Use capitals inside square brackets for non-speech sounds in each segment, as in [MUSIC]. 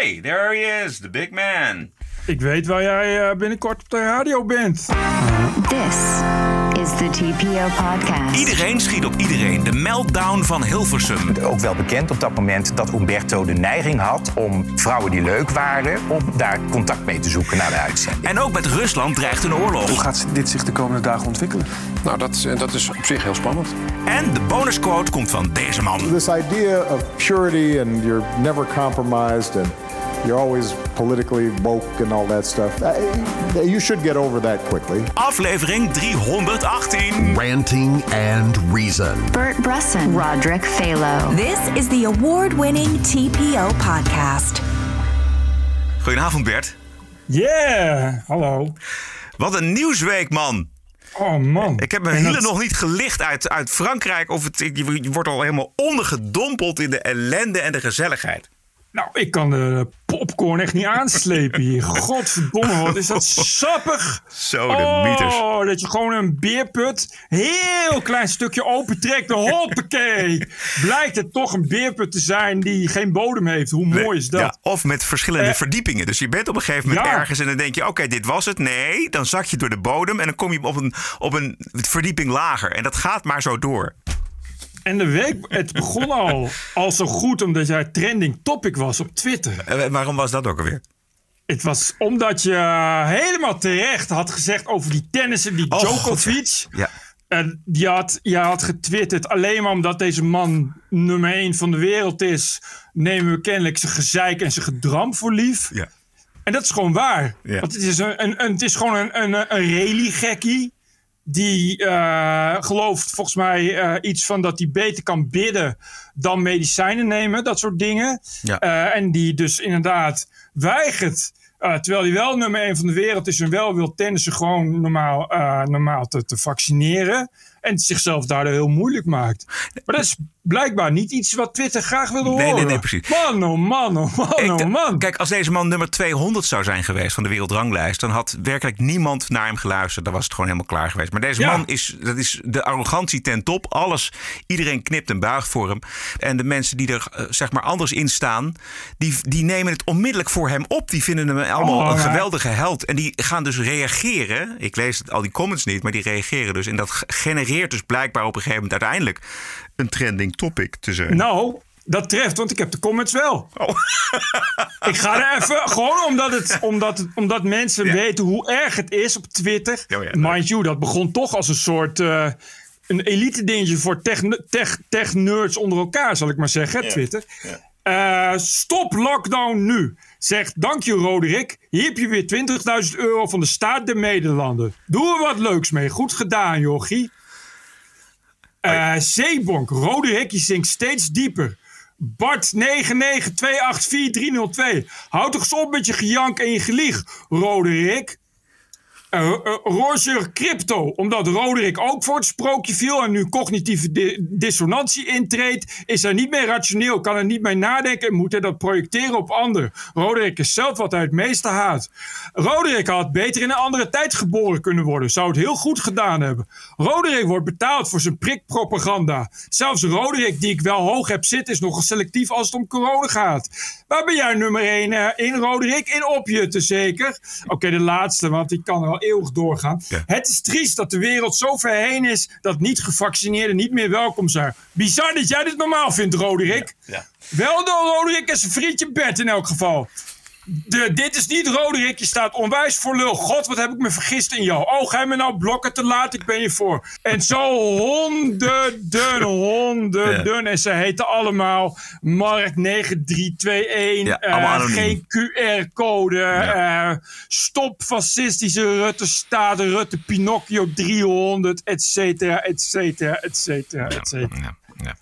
Hey, there he is, the big man. Ik weet waar jij uh, binnenkort op de radio bent. This is the TPO podcast. Iedereen schiet op iedereen. De meltdown van Hilversum. Ook wel bekend op dat moment dat Umberto de neiging had om vrouwen die leuk waren, om daar contact mee te zoeken naar de uitzending. En ook met Rusland dreigt een oorlog. Hoe gaat dit zich de komende dagen ontwikkelen? Nou, dat, dat is op zich heel spannend. En de bonusquote komt van deze man. This idea of purity and you're never compromised and you're always politically woke and all that stuff. Uh, you should get over that quickly. Aflevering 318. Ranting and Reason. Bert Bresson. Roderick Phalo. This is the award-winning TPO podcast. Goedenavond Bert. Yeah, hallo. Wat een nieuwsweek man. Oh man. Ik heb mijn hielen nog niet gelicht uit, uit Frankrijk. Of het, je wordt al helemaal ondergedompeld in de ellende en de gezelligheid. Nou, ik kan de popcorn echt niet aanslepen hier. [LAUGHS] Godverdomme, wat is dat sappig. Zo, de mieters. Oh, dat je gewoon een beerput heel klein stukje opentrekt. Hoppakee. Blijkt het toch een beerput te zijn die geen bodem heeft. Hoe mooi is dat? Ja, of met verschillende eh, verdiepingen. Dus je bent op een gegeven moment ergens en dan denk je... oké, dit was het. Nee, dan zak je door de bodem en dan kom je op een, op een verdieping lager. En dat gaat maar zo door. En de week, het begon al, al zo goed omdat jij trending topic was op Twitter. En waarom was dat ook alweer? Het was omdat je helemaal terecht had gezegd over die tennissen, die oh, Djokovic. ja. En die had, je had getwitterd alleen maar omdat deze man nummer 1 van de wereld is, nemen we kennelijk zijn gezeik en zijn gedram voor lief. Ja. En dat is gewoon waar. Ja. Want het is, een, een, een het is gewoon een, een, een rally-gekkie die uh, gelooft volgens mij uh, iets van dat hij beter kan bidden dan medicijnen nemen, dat soort dingen. Ja. Uh, en die dus inderdaad weigert, terwijl hij wel nummer 1 van de wereld is en wel wil tennissen, gewoon normaal, normaal te, te vaccineren. En zichzelf daardoor heel moeilijk maakt. Maar dat is blijkbaar niet iets wat Twitter graag wilde horen. Nee, nee, nee, precies. Man, oh man, oh man, oh man. Kijk, als deze man nummer 200 zou zijn geweest van de wereldranglijst... dan had werkelijk niemand naar hem geluisterd. Dan was het gewoon helemaal klaar geweest. Maar deze man is, dat is de arrogantie ten top. Alles, iedereen knipt en buigt voor hem. En de mensen die er uh, zeg maar anders in staan... Die, die nemen het onmiddellijk voor hem op. Die vinden hem allemaal oh, een geweldige held. En die gaan dus reageren. Ik lees al die comments niet, maar die reageren dus. En dat genereert dus blijkbaar op een gegeven moment uiteindelijk een trending topic te zijn. Nou, dat treft, want ik heb de comments wel. Oh. [LAUGHS] ik ga er even, gewoon omdat, het, omdat, het, omdat mensen weten hoe erg het is op Twitter. Oh ja, Mind you, dat begon toch als een soort... Uh, een elite dingetje voor tech-nerds tech, tech onder elkaar, zal ik maar zeggen, Twitter. Uh, stop lockdown nu. Zegt, dank je Roderick. Hier heb je weer 20.000 euro van de staat der Nederlanden. Doe er wat leuks mee. Goed gedaan, jochie. Uh, Zeebonk, rode hekje zinkt steeds dieper. Bart 992844302. Houd toch eens op met je gejank en je gelieg, Roderick. Uh, uh, Roger Crypto, omdat Roderick ook voor het sprookje viel en nu cognitieve di dissonantie intreedt, is hij niet meer rationeel, kan er niet meer nadenken en moet hij dat projecteren op anderen. Roderick is zelf wat hij het meeste haat. Roderick had beter in een andere tijd geboren kunnen worden, zou het heel goed gedaan hebben. Roderick wordt betaald voor zijn prikpropaganda. Zelfs Roderick, die ik wel hoog heb zitten, is nogal selectief als het om corona gaat. Waar ben jij nummer 1 uh, in, Roderick? In Opjutten zeker? Oké, okay, de laatste, want die kan er al eeuwig doorgaan. Ja. Het is triest dat de wereld zo ver heen is dat niet-gevaccineerden niet meer welkom zijn. Bizar dat jij dit normaal vindt, Roderick. Ja, ja. Wel door Roderick en zijn vriendje Bert in elk geval. De, dit is niet Roderick, je staat onwijs voor lul. God, wat heb ik me vergist in jou. Oh, ga je me nou blokken te laat, ik ben je voor. En zo honderden, [LAUGHS] honderden. En ze heten allemaal Mark 9321. Ja, uh, geen QR-code. Ja. Uh, stop fascistische Rutte staat Rutte Pinocchio 300, et cetera, et cetera, et cetera, et cetera. Ja, ja.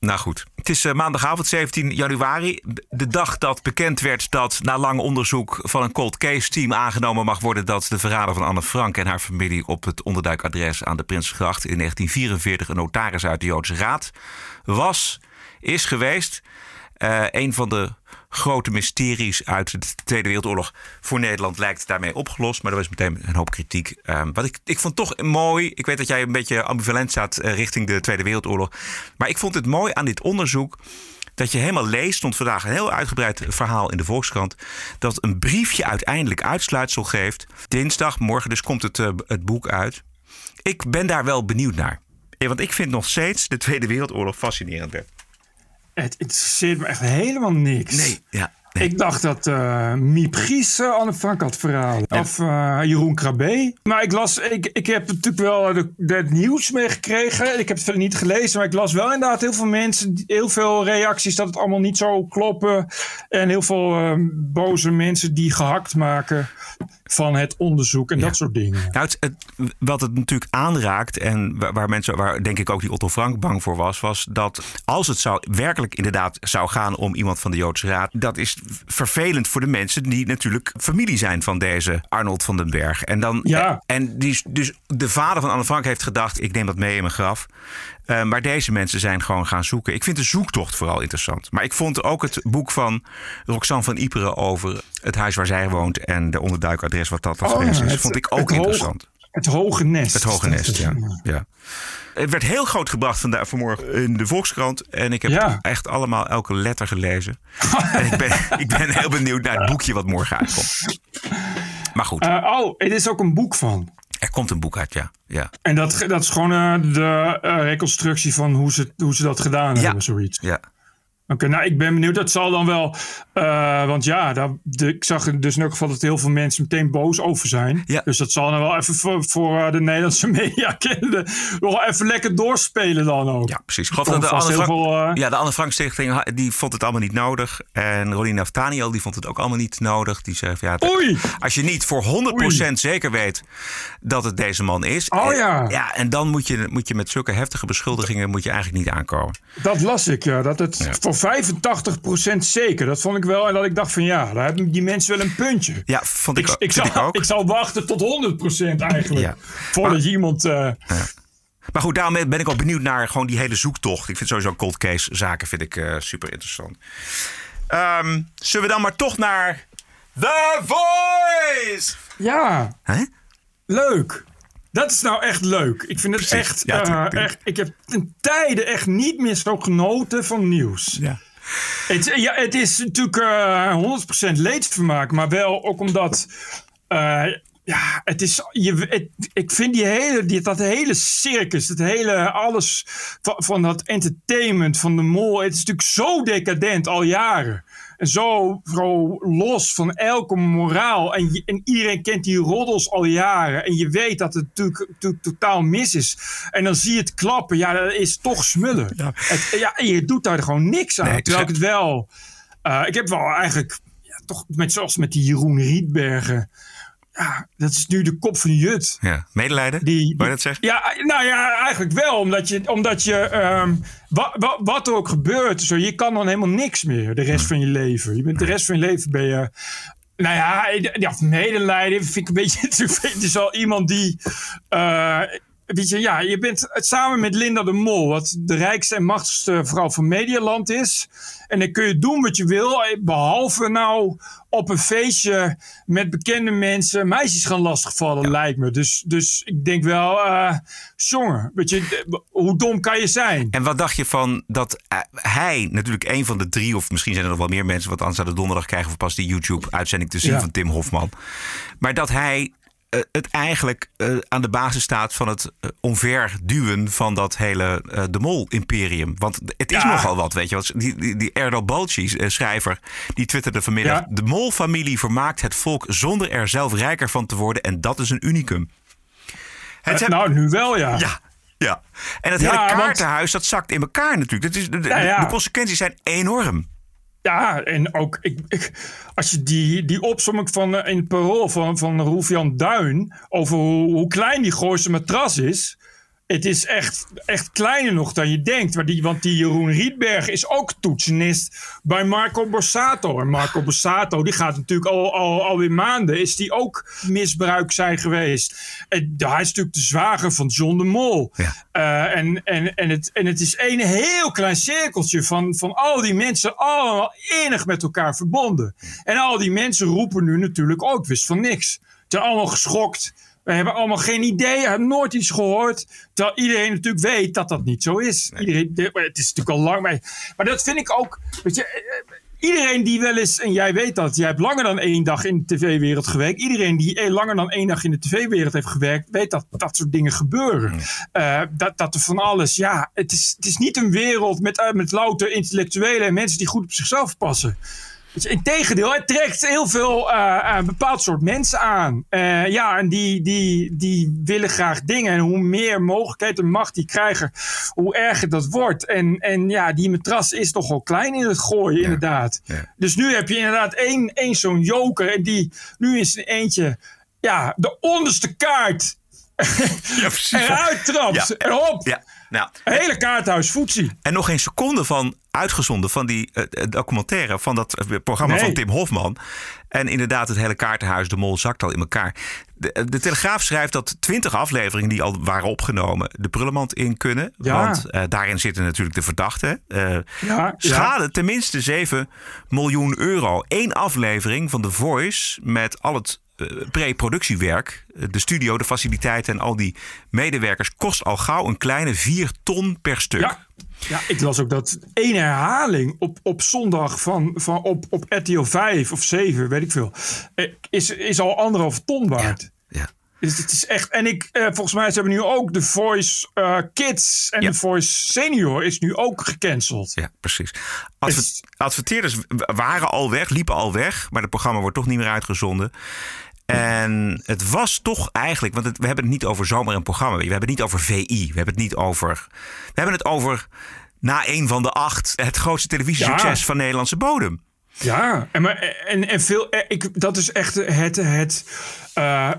Nou goed, het is uh, maandagavond 17 januari. De dag dat bekend werd dat na lang onderzoek van een cold case team aangenomen mag worden dat de verrader van Anne Frank en haar familie op het onderduikadres aan de Prinsgracht in 1944 een notaris uit de Joodse Raad was, is geweest. Uh, een van de grote mysteries uit de Tweede Wereldoorlog voor Nederland lijkt daarmee opgelost. Maar er was meteen een hoop kritiek. Um, wat ik, ik vond toch mooi. Ik weet dat jij een beetje ambivalent staat uh, richting de Tweede Wereldoorlog. Maar ik vond het mooi aan dit onderzoek dat je helemaal leest, stond vandaag een heel uitgebreid verhaal in de Volkskrant, dat een briefje uiteindelijk uitsluitsel geeft. Dinsdag, morgen dus komt het, eh, het boek uit. Ik ben daar wel benieuwd naar. Eh, Want ik vind nog steeds de Tweede Wereldoorlog fascinerend. Het interesseert me echt helemaal niks. Nee, ja. Ik dacht dat eh Miep Gies eh, Anne Frank had verhalen. Of eh, Jeroen Krabbe. Maar ik las, ik, ik heb natuurlijk wel de, de- het nieuws meegekregen. Ik heb het verder niet gelezen. Maar ik las wel inderdaad heel veel mensen, heel veel reacties dat het allemaal niet zo kloppen. En heel veel eh, boze mensen die gehakt maken van het onderzoek en dat soort dingen. Nou, het, het- wat het natuurlijk aanraakt en waar, waar mensen, waar denk ik ook die Otto Frank bang voor was, was dat als het zou werkelijk inderdaad zou gaan om iemand van de Joodse Raad, dat is vervelend voor de mensen die natuurlijk familie zijn van deze Arnold van den Berg. En dan, Ja. en die, is- dus de vader van Anne Frank heeft gedacht, ik neem dat mee in mijn graf. Eh, maar deze mensen zijn gewoon gaan zoeken. Ik vind de zoektocht vooral interessant. Maar ik vond ook het boek van Roxanne van Iperen over het huis waar zij woont en de onderduikadres wat dat Oh, adres ja, is, het- vond ik ook hoog- interessant. Het hoge nest. Het Hoge Nest, ja. ja. Het werd heel groot gebracht vandaag, vanmorgen in de Volkskrant. En ik heb Ja. echt allemaal elke letter gelezen. en ik ben, [LAUGHS] ik ben heel benieuwd naar het boekje wat morgen uitkomt. Maar goed, Eh, oh, het is ook een boek van. Er komt een boek uit, ja. ja. En dat, dat is gewoon eh, de eh, reconstructie van hoe ze, hoe ze dat gedaan Ja. hebben, zoiets. ja. Oké, nou ik ben benieuwd. Dat zal dan wel. eh, want ja, daar, de, ik zag dus in elk geval dat heel veel mensen meteen boos over zijn. Ja. Dus dat zal dan wel even voor, voor eh, de Nederlandse [LAUGHS] media kenden. Nog even lekker doorspelen dan ook. Ja, precies. Ik geloof Komt dat de Anne Frank, veel, eh, ja, de Anne Frank Stichting die vond het allemaal niet nodig. En Rolien Naftaniel die vond het ook allemaal niet nodig. Die zei van, ja, Oei! als je niet voor 100% zeker weet dat het deze man is. Oh en- ja. ja. En dan moet je, moet je met zulke heftige beschuldigingen moet je eigenlijk niet aankomen. Dat las ik, ja. Dat het voor 85% zeker. Dat vond ik wel. En dat ik dacht van ja, daar hebben die mensen wel een puntje. Ja, vond ik, Ik, ook- ik, zou, ik ook. ik zou wachten tot 100% eigenlijk. Ja. Voordat je iemand. eh, Maar goed, daarom ben ik ook benieuwd naar gewoon die hele zoektocht. Ik vind sowieso cold case zaken vind ik, eh, super interessant. Ehm, zullen we dan maar toch naar The Voice? ja, Hè? leuk. Dat is nou echt leuk. Ik vind het Precies. echt, Ja, eh, echt. Ik heb ten tijde echt niet meer zo genoten van nieuws. Ja. Het, ja, het is natuurlijk eh 100% leedvermaak, maar wel ook omdat. eh, ja, het is. Je, het- ik vind die hele, die, dat hele circus, het hele alles van, van dat entertainment, van de mol. Het is natuurlijk zo decadent al jaren. En zo, zo los van elke moraal. En, je- en iedereen kent die roddels al jaren. En je weet dat het natuurlijk, natuurlijk totaal mis is. En dan zie je het klappen. Ja, dat is toch smullen. Ja. Het, ja, en je doet daar gewoon niks aan. Nee, terwijl ik het wel... eh, ik heb wel eigenlijk... Ja, toch met, zoals met die Jeroen Rietbergen. Ja, dat is nu de kop van de jut. Ja, medelijden? Die, Wou je dat zeggen? Ja, nou ja, eigenlijk wel. Omdat je, omdat je wa, wa- wat er ook gebeurt, zo, je kan dan helemaal niks meer de rest van je leven. Je bent de rest van je leven ben je. Nou ja, ja medelijden vind ik een beetje. [LAUGHS] Het is wel iemand die. eh, weet je, ja, je bent het samen met Linda de Mol, wat de rijkste en machtigste vrouw van Medialand is. En dan kun je doen wat je wil, eh, behalve nou op een feestje met bekende mensen meisjes gaan lastigvallen, lijkt me. Dus, dus ik denk wel, eh jongen, weet je, hoe dom kan je zijn? En wat dacht je van dat eh, hij, natuurlijk een van de drie, of misschien zijn er nog wel meer mensen, want anders zouden donderdag krijgen we pas die YouTube-uitzending te zien Ja. van Tim Hofman. Maar dat hij eh, het eigenlijk eh, aan de basis staat van het uh, omverduwen van dat hele eh, De Mol-imperium. Want het is Ja. nogal wat, weet je. Die, die, die Erdal Balci, eh, schrijver, die twitterde vanmiddag... Ja. De Mol-familie vermaakt het volk zonder er zelf rijker van te worden. En dat is een unicum. Het Eh, zijn- nou, nu wel ja. ja, ja. En het Ja, hele want- kaartenhuis, dat zakt in elkaar natuurlijk. Dat is, de, de- de consequenties zijn enorm. Ja, en ook ik, ik, als je die, die opsomming van eh, in het parool van, van Roelf-Jan Duin over hoe, hoe klein die Gooise matras is. Het is echt, echt kleiner nog dan je denkt. Maar die, want die Jeroen Rietberg is ook toetsenist bij Marco Borsato. En Marco Borsato, die gaat natuurlijk al, al, alweer maanden, is die ook misbruik zijn geweest. En hij is natuurlijk de zwager van John de Mol. Ja. Eh, en, en, en, het, en het is een heel klein cirkeltje van, van al die mensen, allemaal enig met elkaar verbonden. En al die mensen roepen nu natuurlijk ook, wist van niks. Ze zijn allemaal geschokt. We hebben allemaal geen idee, hebben nooit iets gehoord. Terwijl iedereen natuurlijk weet dat dat niet zo is. Iedereen, de- het is natuurlijk al lang. Maar, maar dat vind ik ook. Weet je, eh, iedereen die wel eens, en jij weet dat, jij hebt langer dan één dag in de tv-wereld gewerkt. Iedereen die eh, langer dan één dag in de tv-wereld heeft gewerkt, weet dat dat soort dingen gebeuren. Eh, dat, dat er van alles, ja, het is, het is niet een wereld met, eh, met louter intellectuelen en mensen die goed op zichzelf passen. Dus integendeel, het trekt heel veel eh, een bepaald soort mensen aan. Eh, ja, en die, die, die willen graag dingen. En hoe meer mogelijkheid en macht die krijgen, hoe erger dat wordt. En, en ja, die matras is toch wel klein in het gooien, inderdaad. ja. Dus nu heb je inderdaad één, één zo'n joker. En die nu in zijn eentje, ja, de onderste kaart Ja, eruit trapt. Ja. En hop, Ja, nou, hele kaarthuis voetzie. En nog geen seconde van uitgezonden van die eh, eh, documentaire van dat eh, programma Nee. van Tim Hofman. En inderdaad, het hele kaartenhuis, de mol zakt al in elkaar. De, de Telegraaf schrijft dat twintig afleveringen die al waren opgenomen de prullenmand in kunnen. Ja. Want daarin zitten natuurlijk de verdachten. Ja, schade tenminste 7 miljoen euro. Eén aflevering van The Voice met al het pre-productiewerk, eh, de studio, de faciliteiten en al die medewerkers kost al gauw een kleine 4 ton per stuk. Ja. Ja, ik las ook dat één herhaling op, op zondag van, van op, op RTL 5 of 7, weet ik veel, eh, is, is al anderhalf ton waard. Ja. Dus het is echt. En ik, eh, volgens mij ze hebben nu ook de Voice eh, Kids en Ja. de Voice Senior is nu ook gecanceld. Ja, precies. Adver- adverteerders waren al weg, liepen al weg, maar het programma wordt toch niet meer uitgezonden. En het was toch eigenlijk, want het- we hebben het niet over zomaar een programma. We hebben het niet over VI. We hebben het niet over. We hebben het over na een van de acht het grootste televisiesucces Ja. van Nederlandse bodem. Ja, en, maar, en, en veel, eh, ik, dat is echt het. het eh,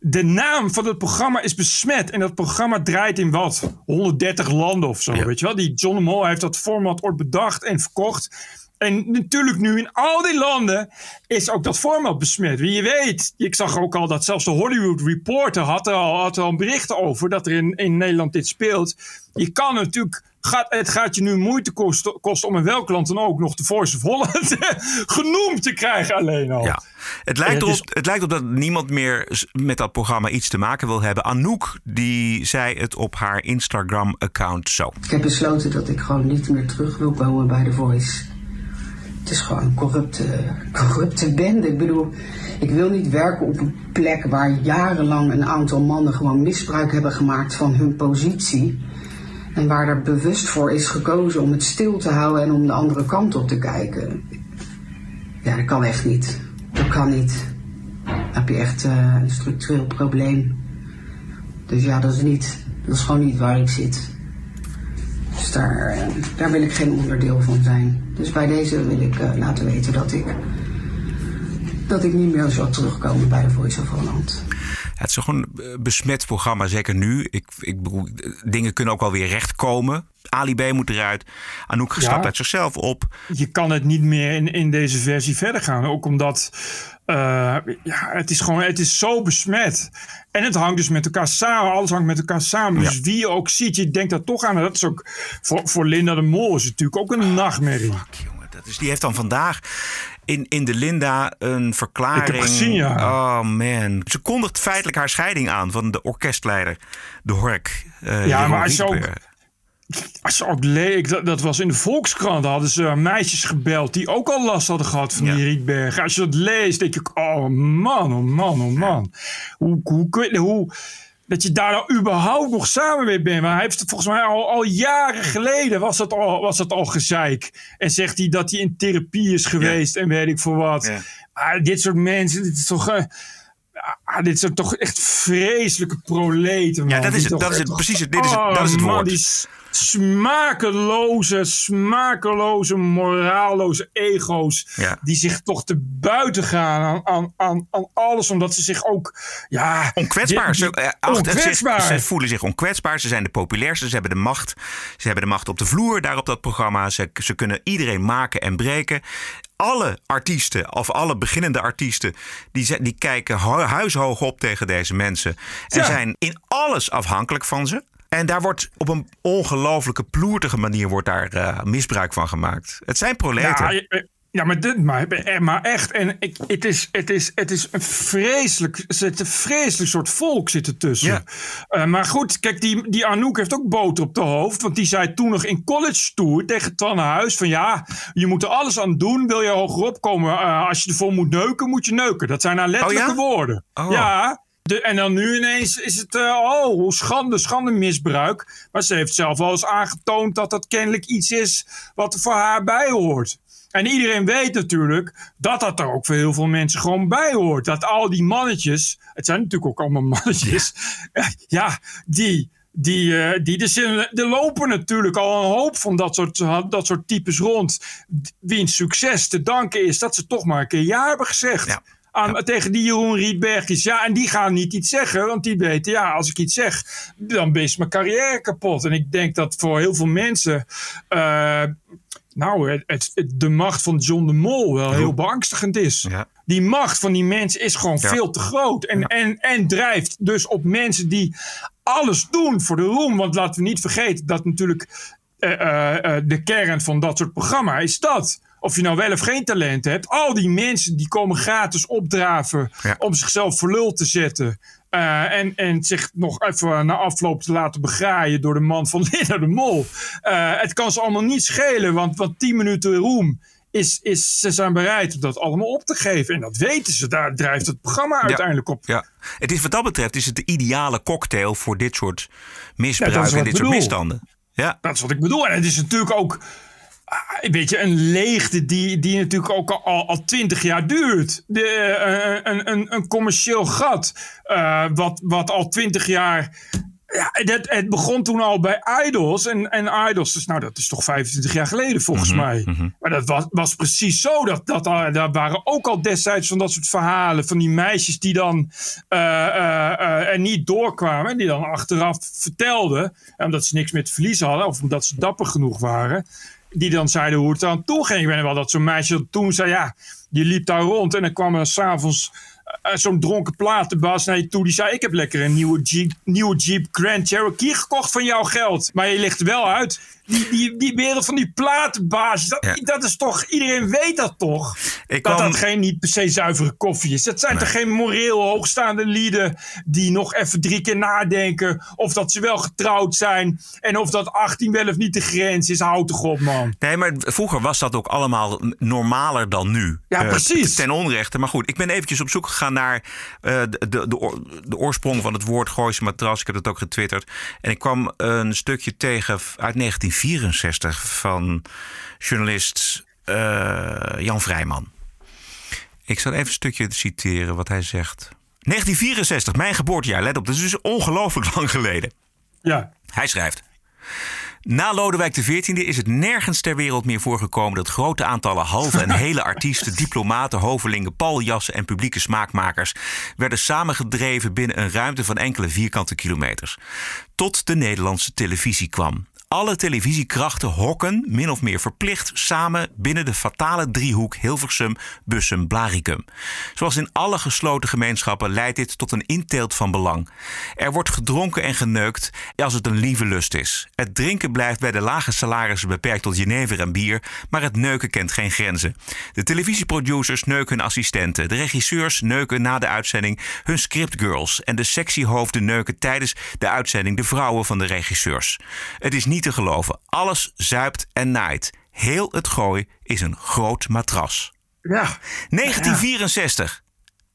de naam van het programma is besmet. En dat programma draait in wat? 130 landen of zo. Ja. Weet je wel? Die John de Mol heeft dat format ooit bedacht en verkocht. En natuurlijk nu in al die landen is ook dat format besmet. Wie je weet, ik zag ook al dat zelfs de Hollywood Reporter had er al, had er al berichten over dat er in, in Nederland dit speelt. Je kan natuurlijk, gaat, het gaat je nu moeite kosten, kosten om in welk land dan ook nog de Voice of Holland [LAUGHS] genoemd te krijgen alleen al. Ja. Het, lijkt het erop, is- het lijkt op dat niemand meer met dat programma iets te maken wil hebben. Anouk, die zei het op haar Instagram-account zo. Ik heb besloten dat ik gewoon niet meer terug wil komen bij The Voice. Het is gewoon een corrupte, corrupte bende. Ik bedoel, ik wil niet werken op een plek waar jarenlang een aantal mannen gewoon misbruik hebben gemaakt van hun positie. En waar er bewust voor is gekozen om het stil te houden en om de andere kant op te kijken. Ja, dat kan echt niet. Dat kan niet. Dan heb je echt eh, een structureel probleem. Dus ja, dat is niet, dat is gewoon niet waar ik zit. Dus daar, eh, daar wil ik geen onderdeel van zijn. Dus bij deze wil ik eh, laten weten dat ik, dat ik niet meer zal terugkomen bij de Voice of Holland. Het is gewoon een besmet programma, zeker nu. Ik, ik bedoel, dingen kunnen ook wel weer rechtkomen. Ali B moet eruit. Anouk stapt Ja. uit zichzelf op. Je kan het niet meer in, in deze versie verder gaan. Ook omdat eh, ja, het is gewoon het is zo besmet. En het hangt dus met elkaar samen. Alles hangt met elkaar samen. Ja. Dus wie je ook ziet, je denkt daar toch aan. En Dat is ook voor, voor Linda de Mol is het natuurlijk ook een nachtmerrie. Jongen, dat is, die heeft dan vandaag in, in de Linda een verklaring. Ik heb gezien, ja. Oh man. Ze kondigt feitelijk haar scheiding aan van de orkestleider, de Hork. eh, Ja, maar als je ook-. Als je ook leek, dat, dat was in de Volkskrant, hadden ze meisjes gebeld die ook al last hadden gehad van Ja. die Rietberg. Als je dat leest, denk je, oh man, oh man, oh man. Hoe, hoe, kun je- hoe, dat je daar nou überhaupt nog samen mee bent. Maar hij heeft het volgens mij al, al jaren geleden was dat al, was dat al gezeik. En zegt hij dat hij in therapie is geweest en weet ik voor wat. Ja. Maar dit soort mensen, dit is toch... eh, ah, dit zijn toch echt vreselijke proleten, man. Ja, dat is het, dat is het, precies het, dit is het, Oh, dat is het man, woord. Smakeloze, smakeloze, moraalloze ego's. Ja. Die zich toch te buiten gaan aan, aan, aan, aan alles. Omdat ze zich ook. Ja, Onkwetsbaar. Ze, eh, achter- onkwetsbaar. Ze, ze voelen zich onkwetsbaar. Ze zijn de populairste. Ze hebben de macht. Ze hebben de macht op de vloer daar op dat programma. Ze, ze kunnen iedereen maken en breken. Alle artiesten, of alle beginnende artiesten, die, die kijken hu- huishoog op tegen deze mensen. En Ja. zijn in alles afhankelijk van ze. En daar wordt op een ongelooflijke ploertige manier wordt daar, eh, misbruik van gemaakt. Het zijn proleten. Ja, je- Ja, maar, dit, maar, eh, maar echt. En ik, het, is, het, is, het is een vreselijk. Zit een vreselijk soort volk zit ertussen. Ja. Eh, maar goed, kijk, die, die Anouk heeft ook boter op de hoofd. Want die zei toen nog in college tour tegen Tanne Huis: van ja, je moet er alles aan doen. Wil je hogerop komen? eh, als je ervoor moet neuken, moet je neuken. Dat zijn haar letterlijke ja? woorden. Oh. Ja. De, en dan nu ineens is het, eh, oh, schande, schande misbruik. Maar ze heeft zelf wel eens aangetoond dat dat kennelijk iets is wat er voor haar bij hoort. En iedereen weet natuurlijk dat dat er ook voor heel veel mensen gewoon bij hoort. Dat al die mannetjes, het zijn natuurlijk ook allemaal [LAUGHS] mannetjes, ja, ja die, die, eh, die zijn- er lopen natuurlijk al een hoop van dat soort, dat soort types rond. Wiens succes te danken is dat ze toch maar een keer ja hebben gezegd. Ja. Aan, Tegen die Jeroen Rietbergjes. Ja, en die gaan niet iets zeggen. Want die weten, ja, als ik iets zeg, dan is mijn carrière kapot. En ik denk dat voor heel veel mensen. eh, nou, het, de macht van John de Mol wel heel beangstigend is. Ja. Die macht van die mensen is gewoon Ja. veel te groot. En, en, en drijft dus op mensen die alles doen voor de roem. Want laten we niet vergeten dat natuurlijk eh, eh, de kern van dat soort programma is dat. Of je nou wel of geen talent hebt. Al die mensen die komen gratis opdraven Ja. om zichzelf voor lul te zetten. Eh, en, en zich nog even na afloop te laten begraaien door de man van [LAUGHS] Linda de Mol. Eh, het kan ze allemaal niet schelen, want, want 10 minuten roem is, is, ze zijn bereid om dat allemaal op te geven. En dat weten ze, daar drijft het programma uiteindelijk op. Ja. Het is wat dat betreft is het de ideale cocktail voor dit soort misbruik Ja, wat en dit soort misstanden. Ja. Dat is wat ik bedoel. En het is natuurlijk ook ah, een beetje een leegte die, die natuurlijk ook al- al twintig jaar duurt. De, eh, een, een, een commercieel gat eh, wat, wat al twintig jaar... Ja, het, het begon toen al bij Idols. En, en Idols, dus, nou, dat is toch 25 jaar geleden volgens mij. Maar dat was, was precies zo. Dat, dat, al- daar waren ook al destijds van dat soort verhalen. Van die meisjes die dan eh, eh, eh, er niet doorkwamen. En die dan achteraf vertelden. eh, Omdat ze niks meer te verliezen hadden. Of omdat ze dapper genoeg waren. Die dan zeiden hoe het aan toe ging. Ik weet wel dat zo'n meisje toen zei. Ja, je liep daar rond. En dan kwam er s'avonds eh, zo'n dronken platenbaas naar je toe. Die zei: Ik heb lekker een nieuwe Jeep, nieuwe Jeep Grand Cherokee gekocht van jouw geld. Maar je ligt wel uit. Die, die, die wereld van die platenbaas. Dat, Ja. dat is toch. Iedereen weet dat toch? Ik dat dat geen niet per se zuivere koffie is. Dat zijn toch geen moreel hoogstaande lieden. die nog even drie keer nadenken. of dat ze wel getrouwd zijn. en of dat 18 wel of niet de grens is. Houd toch op, man. Nee, maar vroeger was dat ook allemaal normaler dan nu. Ja, Eh, precies. ten onrechte. Maar goed, ik ben eventjes op zoek gegaan naar eh, de, de, de, de oorsprong van het woord Gooise matras. Ik heb dat ook getwitterd. En ik kwam een stukje tegen uit 1964 van journalist eh, Jan Vrijman. Ik zal even een stukje citeren wat hij zegt. 1964, mijn geboortejaar. Let op, dat is dus ongelooflijk lang geleden. Ja. Hij schrijft. Na Lodewijk XIV is het nergens ter wereld meer voorgekomen dat grote aantallen halve en [LAUGHS] hele artiesten, diplomaten, hovelingen, paljassen en publieke smaakmakers werden samengedreven binnen een ruimte van enkele vierkante kilometers. Tot de Nederlandse televisie kwam. Alle televisiekrachten hokken, min of meer verplicht, samen binnen de fatale driehoek Hilversum, Bussum, Blaricum. Zoals in alle gesloten gemeenschappen leidt dit tot een inteelt van belang. Er wordt gedronken en geneukt als het een lieve lust is. Het drinken blijft bij de lage salarissen beperkt tot jenever en bier, maar het neuken kent geen grenzen. De televisieproducers neuken hun assistenten, de regisseurs neuken na de uitzending hun scriptgirls en de sexy hoofden neuken tijdens de uitzending de vrouwen van de regisseurs. Het is niet te geloven. Alles zuipt en naait. Heel het gooi is een groot matras. Ja. 1964.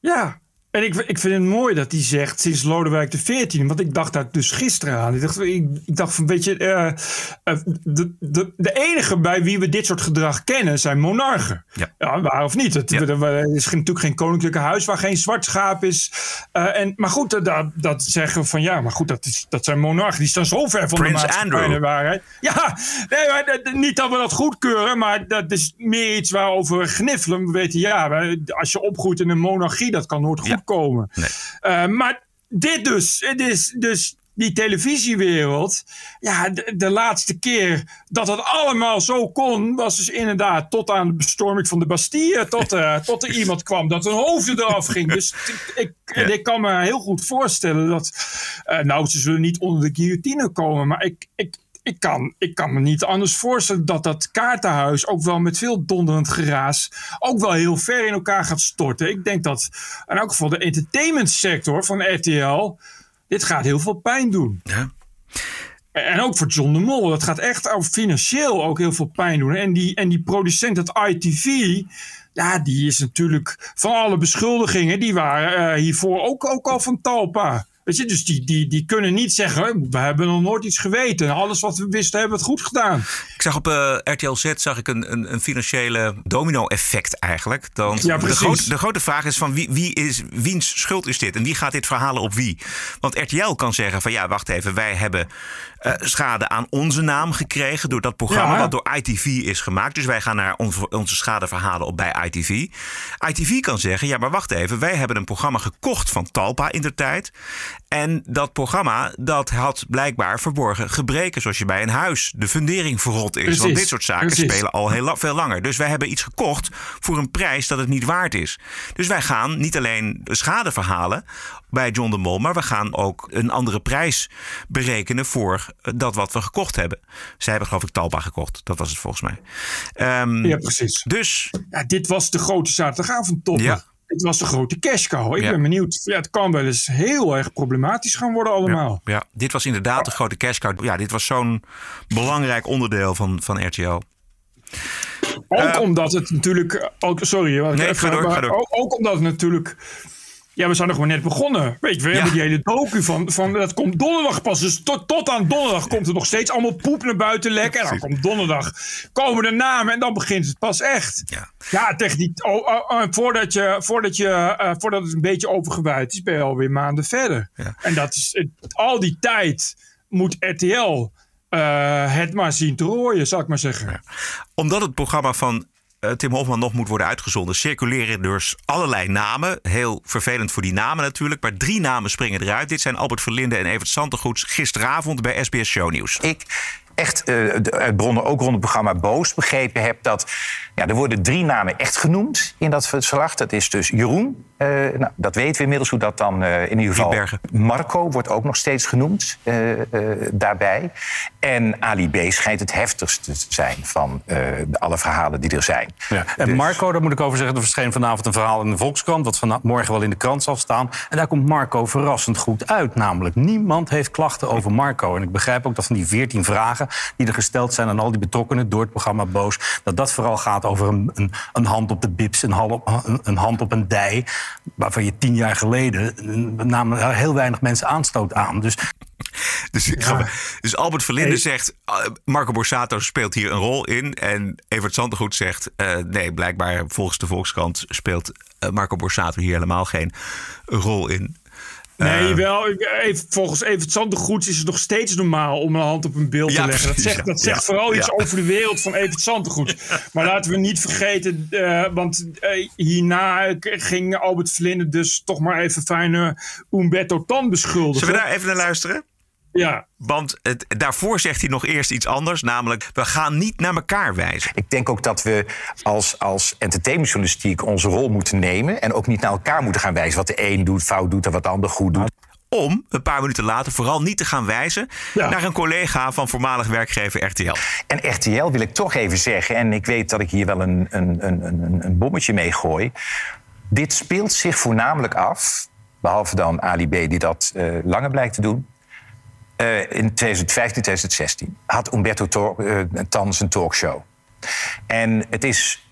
Ja. En ik, ik vind het mooi dat hij zegt sinds Lodewijk XIV. Want ik dacht daar dus gisteren aan. Ik dacht, ik, ik dacht van, weet je, eh, eh, de, de, de enige bij wie we dit soort gedrag kennen zijn monarchen. Ja. waar of niet? Het, Ja. er, is natuurlijk geen koninklijke huis waar geen zwart schaap is. Eh, en, maar goed, dat, dat, zeggen we van ja, maar goed, dat, is, dat zijn monarchen. Die staan zo ver van Prins de maatschappij de waarheid. Ja, nee, maar, dat- niet dat we dat goedkeuren, maar dat is meer iets waarover we gniffelen. We weten, ja, als je opgroeit in een monarchie, dat kan nooit goed Komen. Nee. Eh, maar dit dus, het is dus die televisiewereld. Ja, de, de laatste keer dat het allemaal zo kon, was dus inderdaad tot aan de bestorming van de Bastille. Tot, eh, [LAUGHS] tot er iemand kwam dat een hoofd eraf ging. Dus ik, ik, Ja. ik kan me heel goed voorstellen dat. eh, nou, ze zullen niet onder de guillotine komen, maar ik. ik ik kan, ik kan me niet anders voorstellen dat dat kaartenhuis ook wel met veel donderend geraas ook wel heel ver in elkaar gaat storten. Ik denk dat in elk geval de entertainmentsector van RTL dit gaat heel veel pijn doen. Ja. En ook voor John de Mol. Dat gaat echt financieel ook heel veel pijn doen. En die, en die producent, het ITV. Ja, die is natuurlijk van alle beschuldigingen. Die waren uh, hiervoor ook, ook al van Talpa. Weet je, dus die, die, die kunnen niet zeggen, we hebben nog nooit iets geweten. Alles wat we wisten hebben we het goed gedaan. Ik zag op uh, RTL Z zag ik een, een, een financiële domino-effect eigenlijk. Dan, ja, de, grote, de grote vraag is van wie, wie is, wiens schuld is dit? En wie gaat dit verhalen op wie? Want RTL kan zeggen van ja, wacht even, wij hebben uh, schade aan onze naam gekregen door dat programma Ja. wat door ITV is gemaakt. Dus wij gaan naar on- onze schadeverhalen op bij ITV. ITV kan zeggen, ja maar wacht even, wij hebben een programma gekocht van Talpa in de tijd. En dat programma dat had blijkbaar verborgen gebreken zoals je bij een huis de fundering verrot is. Want Precies, dit soort zaken precies. spelen al heel la- veel langer. Dus wij hebben iets gekocht voor een prijs dat het niet waard is. Dus wij gaan niet alleen de schade verhalen bij John de Mol, maar we gaan ook een andere prijs berekenen voor eh, dat wat we gekocht hebben. Zij hebben geloof ik Talpa gekocht. Dat was het volgens mij. Ehm, Ja, precies. Dus Ja, dit was de grote zaterdagavondtopper. Ja. Dit was de grote cash cow. Ik Ja. ben benieuwd. Ja, het kan wel eens heel erg problematisch gaan worden allemaal. ja, ja, dit was inderdaad de grote cash cow. Ja, dit was zo'n belangrijk onderdeel van, van RTL. Ook omdat het natuurlijk. Ook, sorry, hoor, Eh, Nee, even, ga door, maar ga door. Ook, ook omdat het natuurlijk. Ja, we zijn nog maar net begonnen. Weet je, we hebben die hele docu van, van. Dat komt donderdag pas. Dus tot, tot aan donderdag komt er nog steeds allemaal poep naar buiten lekken. En dan komt donderdag. Komen de namen en dan begint het pas echt. Ja. Ja, tegen die. Oh, oh, oh, voordat, je, voordat, je, eh, voordat het een beetje overgewaaid is, ben je alweer maanden verder. Ja. En dat is. het- al die tijd moet RTL. eh, het maar zien te rooien, zou ik maar zeggen. Omdat het programma van Tim Hofman nog moet worden uitgezonden, circuleren dus allerlei namen. Heel vervelend voor die namen natuurlijk. Maar drie namen springen eruit. Dit zijn Albert Verlinde en Evert Santegoeds gisteravond bij SBS Show Nieuws. ik echt eh, uit bronnen, ook rond het programma Boos, begrepen heb dat ja, er worden drie namen echt genoemd in dat verslag. Dat is dus Jeroen, eh, nou, dat weten we inmiddels hoe dat dan eh, in ieder geval... Marco wordt ook nog steeds genoemd daarbij. En Ali B schijnt het heftigste te zijn van alle verhalen die er zijn. Ja. En Dus- Marco, daar moet ik over zeggen, er verscheen vanavond een verhaal in de Volkskrant... wat vanmorgen wel in de krant zal staan. En daar komt Marco verrassend goed uit. Namelijk, niemand heeft klachten over Marco. En ik begrijp ook dat van die veertien vragen die er gesteld zijn... aan al die betrokkenen door het programma Boos... dat dat vooral gaat over een, een, een hand op de bips, een, hal op, een, een hand op een dij... waarvan je tien jaar geleden eh, namen heel weinig mensen aanstoot aan. Dus Dus, dus Albert Verlinde zegt, eh, Marco Borsato speelt hier een rol in. En Evert Santegoed zegt, eh, nee, blijkbaar volgens de Volkskrant speelt Marco Borsato hier helemaal geen rol in. Nee, Eh, wel. Even, volgens Evert is het nog steeds normaal om een hand op een beeld Ja, te leggen. Dat zegt, ja. dat zegt Ja. vooral iets over de wereld van Evert Sandergoeds. [LAUGHS] Maar laten we niet vergeten, eh, want eh, hierna ging Albert Vlinde dus toch maar even fijne Umberto Tan beschuldigen. Zullen we daar even naar luisteren? Ja. Want het, daarvoor zegt hij nog eerst iets anders. Namelijk, we gaan niet naar elkaar wijzen. Ik denk ook dat we als, als entertainmentjournalistiek onze rol moeten nemen... en ook niet naar elkaar moeten gaan wijzen. Wat de een doet, fout doet en wat de ander goed doet. Om een paar minuten later vooral niet te gaan wijzen Ja. naar een collega van voormalig werkgever RTL. En RTL wil ik toch even zeggen, en ik weet dat ik hier wel een, een, een, een, een bommetje mee gooi. Dit speelt zich voornamelijk af, behalve dan Ali B, die dat eh, langer blijkt te doen. Eh, in 2015, 2016 had Umberto Tor, zijn talkshow. En het is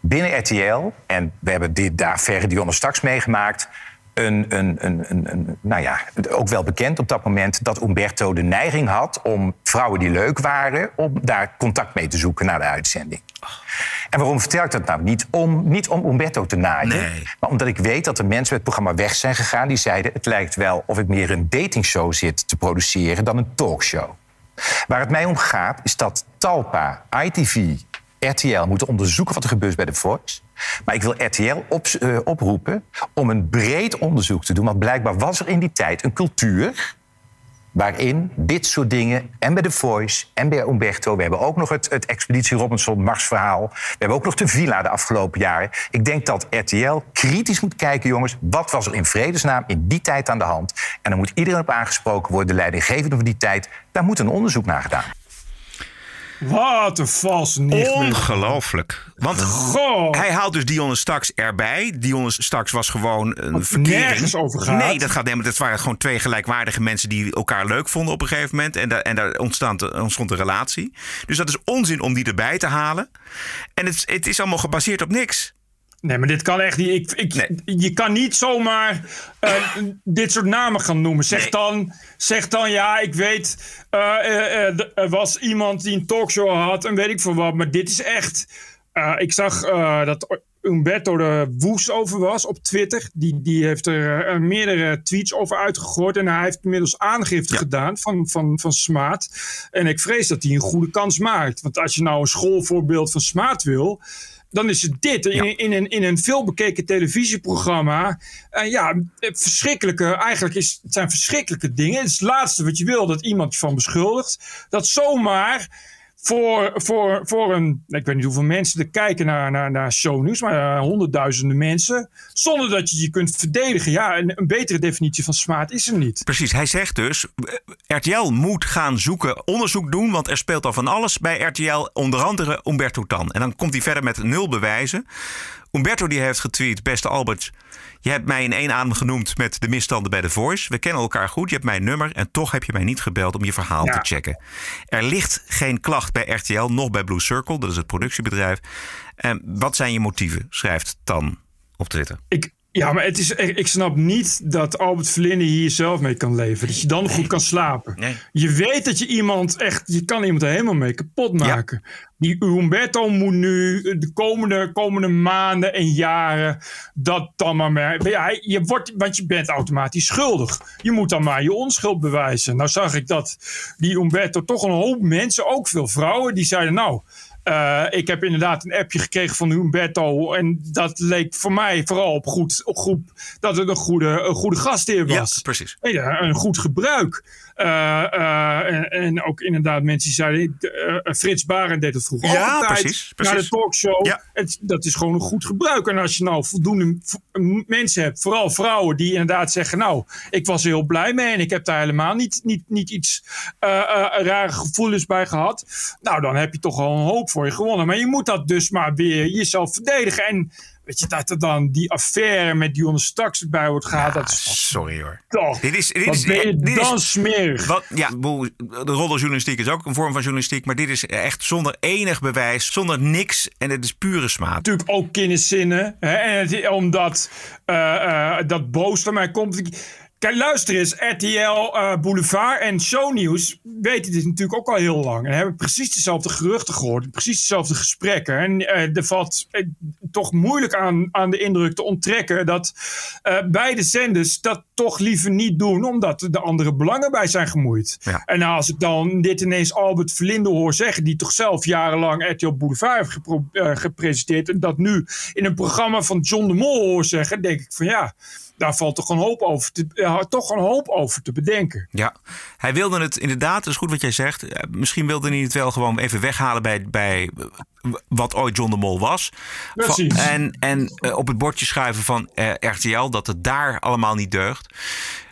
binnen RTL, en we hebben dit daar verre Dionne straks meegemaakt. Een, een, een, een, een, nou ja, ook wel bekend op dat moment dat Umberto de neiging had om vrouwen die leuk waren, om daar contact mee te zoeken na de uitzending. En waarom vertel ik dat nou? Niet om, niet om Umberto te naaien, Nee. maar omdat ik weet dat er mensen met het programma weg zijn gegaan die zeiden: het lijkt wel of ik meer een datingshow zit te produceren dan een talkshow. Waar het mij om gaat, is dat Talpa, ITV, RTL moeten onderzoeken wat er gebeurt bij de Voice. Maar ik wil RTL eh, oproepen om een breed onderzoek te doen. Want blijkbaar was er in die tijd een cultuur waarin dit soort dingen, en bij The Voice en bij Umberto... we hebben ook nog het, het Expeditie Robinson-Mars-verhaal... we hebben ook nog de Villa de afgelopen jaren. Ik denk dat RTL kritisch moet kijken, jongens... wat was er in vredesnaam in die tijd aan de hand? En dan moet iedereen op aangesproken worden, de leidinggevende van die tijd... daar moet een onderzoek naar gedaan wat een vals nicht. Ongelooflijk. Want Goh. hij haalt dus Dionne Staks erbij. Dionne Staks was gewoon een verkering. nergens over gaat. Nee, dat gaat helemaal. Dat waren gewoon twee gelijkwaardige mensen die elkaar leuk vonden op een gegeven moment. En daar, en daar ontstond, ontstond een relatie. Dus dat is onzin om die erbij te halen. En het, het is allemaal gebaseerd op niks. Nee, maar dit kan echt niet. Ik, ik, Je kan niet zomaar uh, dit soort namen gaan noemen. Zeg, dan, zeg dan, ja, ik weet, uh, uh, er was iemand die een talkshow had en weet ik veel wat. Maar dit is echt. ik zag dat Umberto er woest over was op Twitter. Die, die heeft er meerdere tweets over uitgegooid. En hij heeft inmiddels aangifte gedaan van, van, van Smaat. En ik vrees dat hij een goede kans maakt. Want als je nou een schoolvoorbeeld van Smaat wil dan is het dit. In, in, een, in een veelbekeken televisieprogramma. Ja, verschrikkelijke. Eigenlijk is, het zijn verschrikkelijke dingen. Het is het laatste wat je wil dat iemand je van beschuldigt. Dat zomaar voor, voor, voor een, ik weet niet hoeveel mensen er kijken naar, naar, naar shownieuws, maar uh, honderdduizenden mensen, zonder dat je je kunt verdedigen. Ja, een, een betere definitie van smaad is er niet. Precies, hij zegt dus, eh, RTL moet gaan zoeken, onderzoek doen, want er speelt al van alles bij RTL, onder andere Umberto Tan. En dan komt hij verder met nul bewijzen. Umberto die heeft getweet, beste Albert, je hebt mij in één adem genoemd met de misstanden bij The Voice. We kennen elkaar goed, je hebt mijn nummer en toch heb je mij niet gebeld om je verhaal te checken. Er ligt geen klacht bij RTL, nog bij Blue Circle, dat is het productiebedrijf. En wat zijn je motieven, schrijft Tan op Twitter. Ik, ja, maar het is, ik snap niet dat Albert Verlinde hier zelf mee kan leven. Dat je dan goed kan slapen. Nee. Je weet dat je iemand echt, je kan iemand er helemaal mee kapot maken. Die Umberto moet nu de komende, komende maanden en jaren dat dan maar. Ja, je wordt, want je bent automatisch schuldig. Je moet dan maar je onschuld bewijzen. Nou zag ik dat die Umberto toch een hoop mensen, ook veel vrouwen, die zeiden nou uh, ik heb inderdaad een appje gekregen van Humberto. En dat leek voor mij vooral op, goed, op groep dat het een goede, een goede gastheer was. Ja, precies. Ja, een goed gebruik. Uh, uh, en, en, ook inderdaad mensen die zeiden... Uh, Frits Baren deed het vroeger ja, altijd. Precies, precies. Naar de talkshow. Ja. Het, dat is gewoon een goed gebruik. En als je nou voldoende mensen hebt, vooral vrouwen... die inderdaad zeggen... nou, ik was er heel blij mee... en ik heb daar helemaal niet, niet, niet iets rare gevoelens bij gehad. Nou, dan heb je toch al een hoop voor je gewonnen. Maar je moet dat dus maar weer jezelf verdedigen. En Weet je, dat er dan die affaire met Dionne Staks bij wordt gehaald. Ja, dat is sorry hoor. Toch, dit is, dit wat is, ben je dit dan is, smerig. Wat, ja, de roddeljournalistiek is ook een vorm van journalistiek. Maar dit is echt zonder enig bewijs, zonder niks. En het is pure smaad. Natuurlijk ook kenniszinnen. Hè, en het, omdat uh, uh, dat boos naar mij komt. Kijk, luister eens. RTL uh, Boulevard en Shownieuws weten dit natuurlijk ook al heel lang. En hebben precies dezelfde geruchten gehoord. Precies dezelfde gesprekken. En uh, er valt uh, toch moeilijk aan, aan de indruk te onttrekken... dat beide zenders dat toch liever niet doen... omdat er de andere belangen bij zijn gemoeid. Ja. En nou, als ik dan dit ineens Albert Verlinde hoor zeggen... die toch zelf jarenlang RTL Boulevard heeft gepro- gepresenteerd... en dat nu in een programma van John de Mol hoor zeggen... denk ik van ja daar valt toch een hoop over te, uh, toch een hoop over te bedenken. Ja, hij wilde het inderdaad, dat is goed wat jij zegt. Misschien wilde hij het wel gewoon even weghalen bij, bij wat ooit John de Mol was. Precies. Van, en en uh, op het bordje schuiven van uh, RTL dat het daar allemaal niet deugt.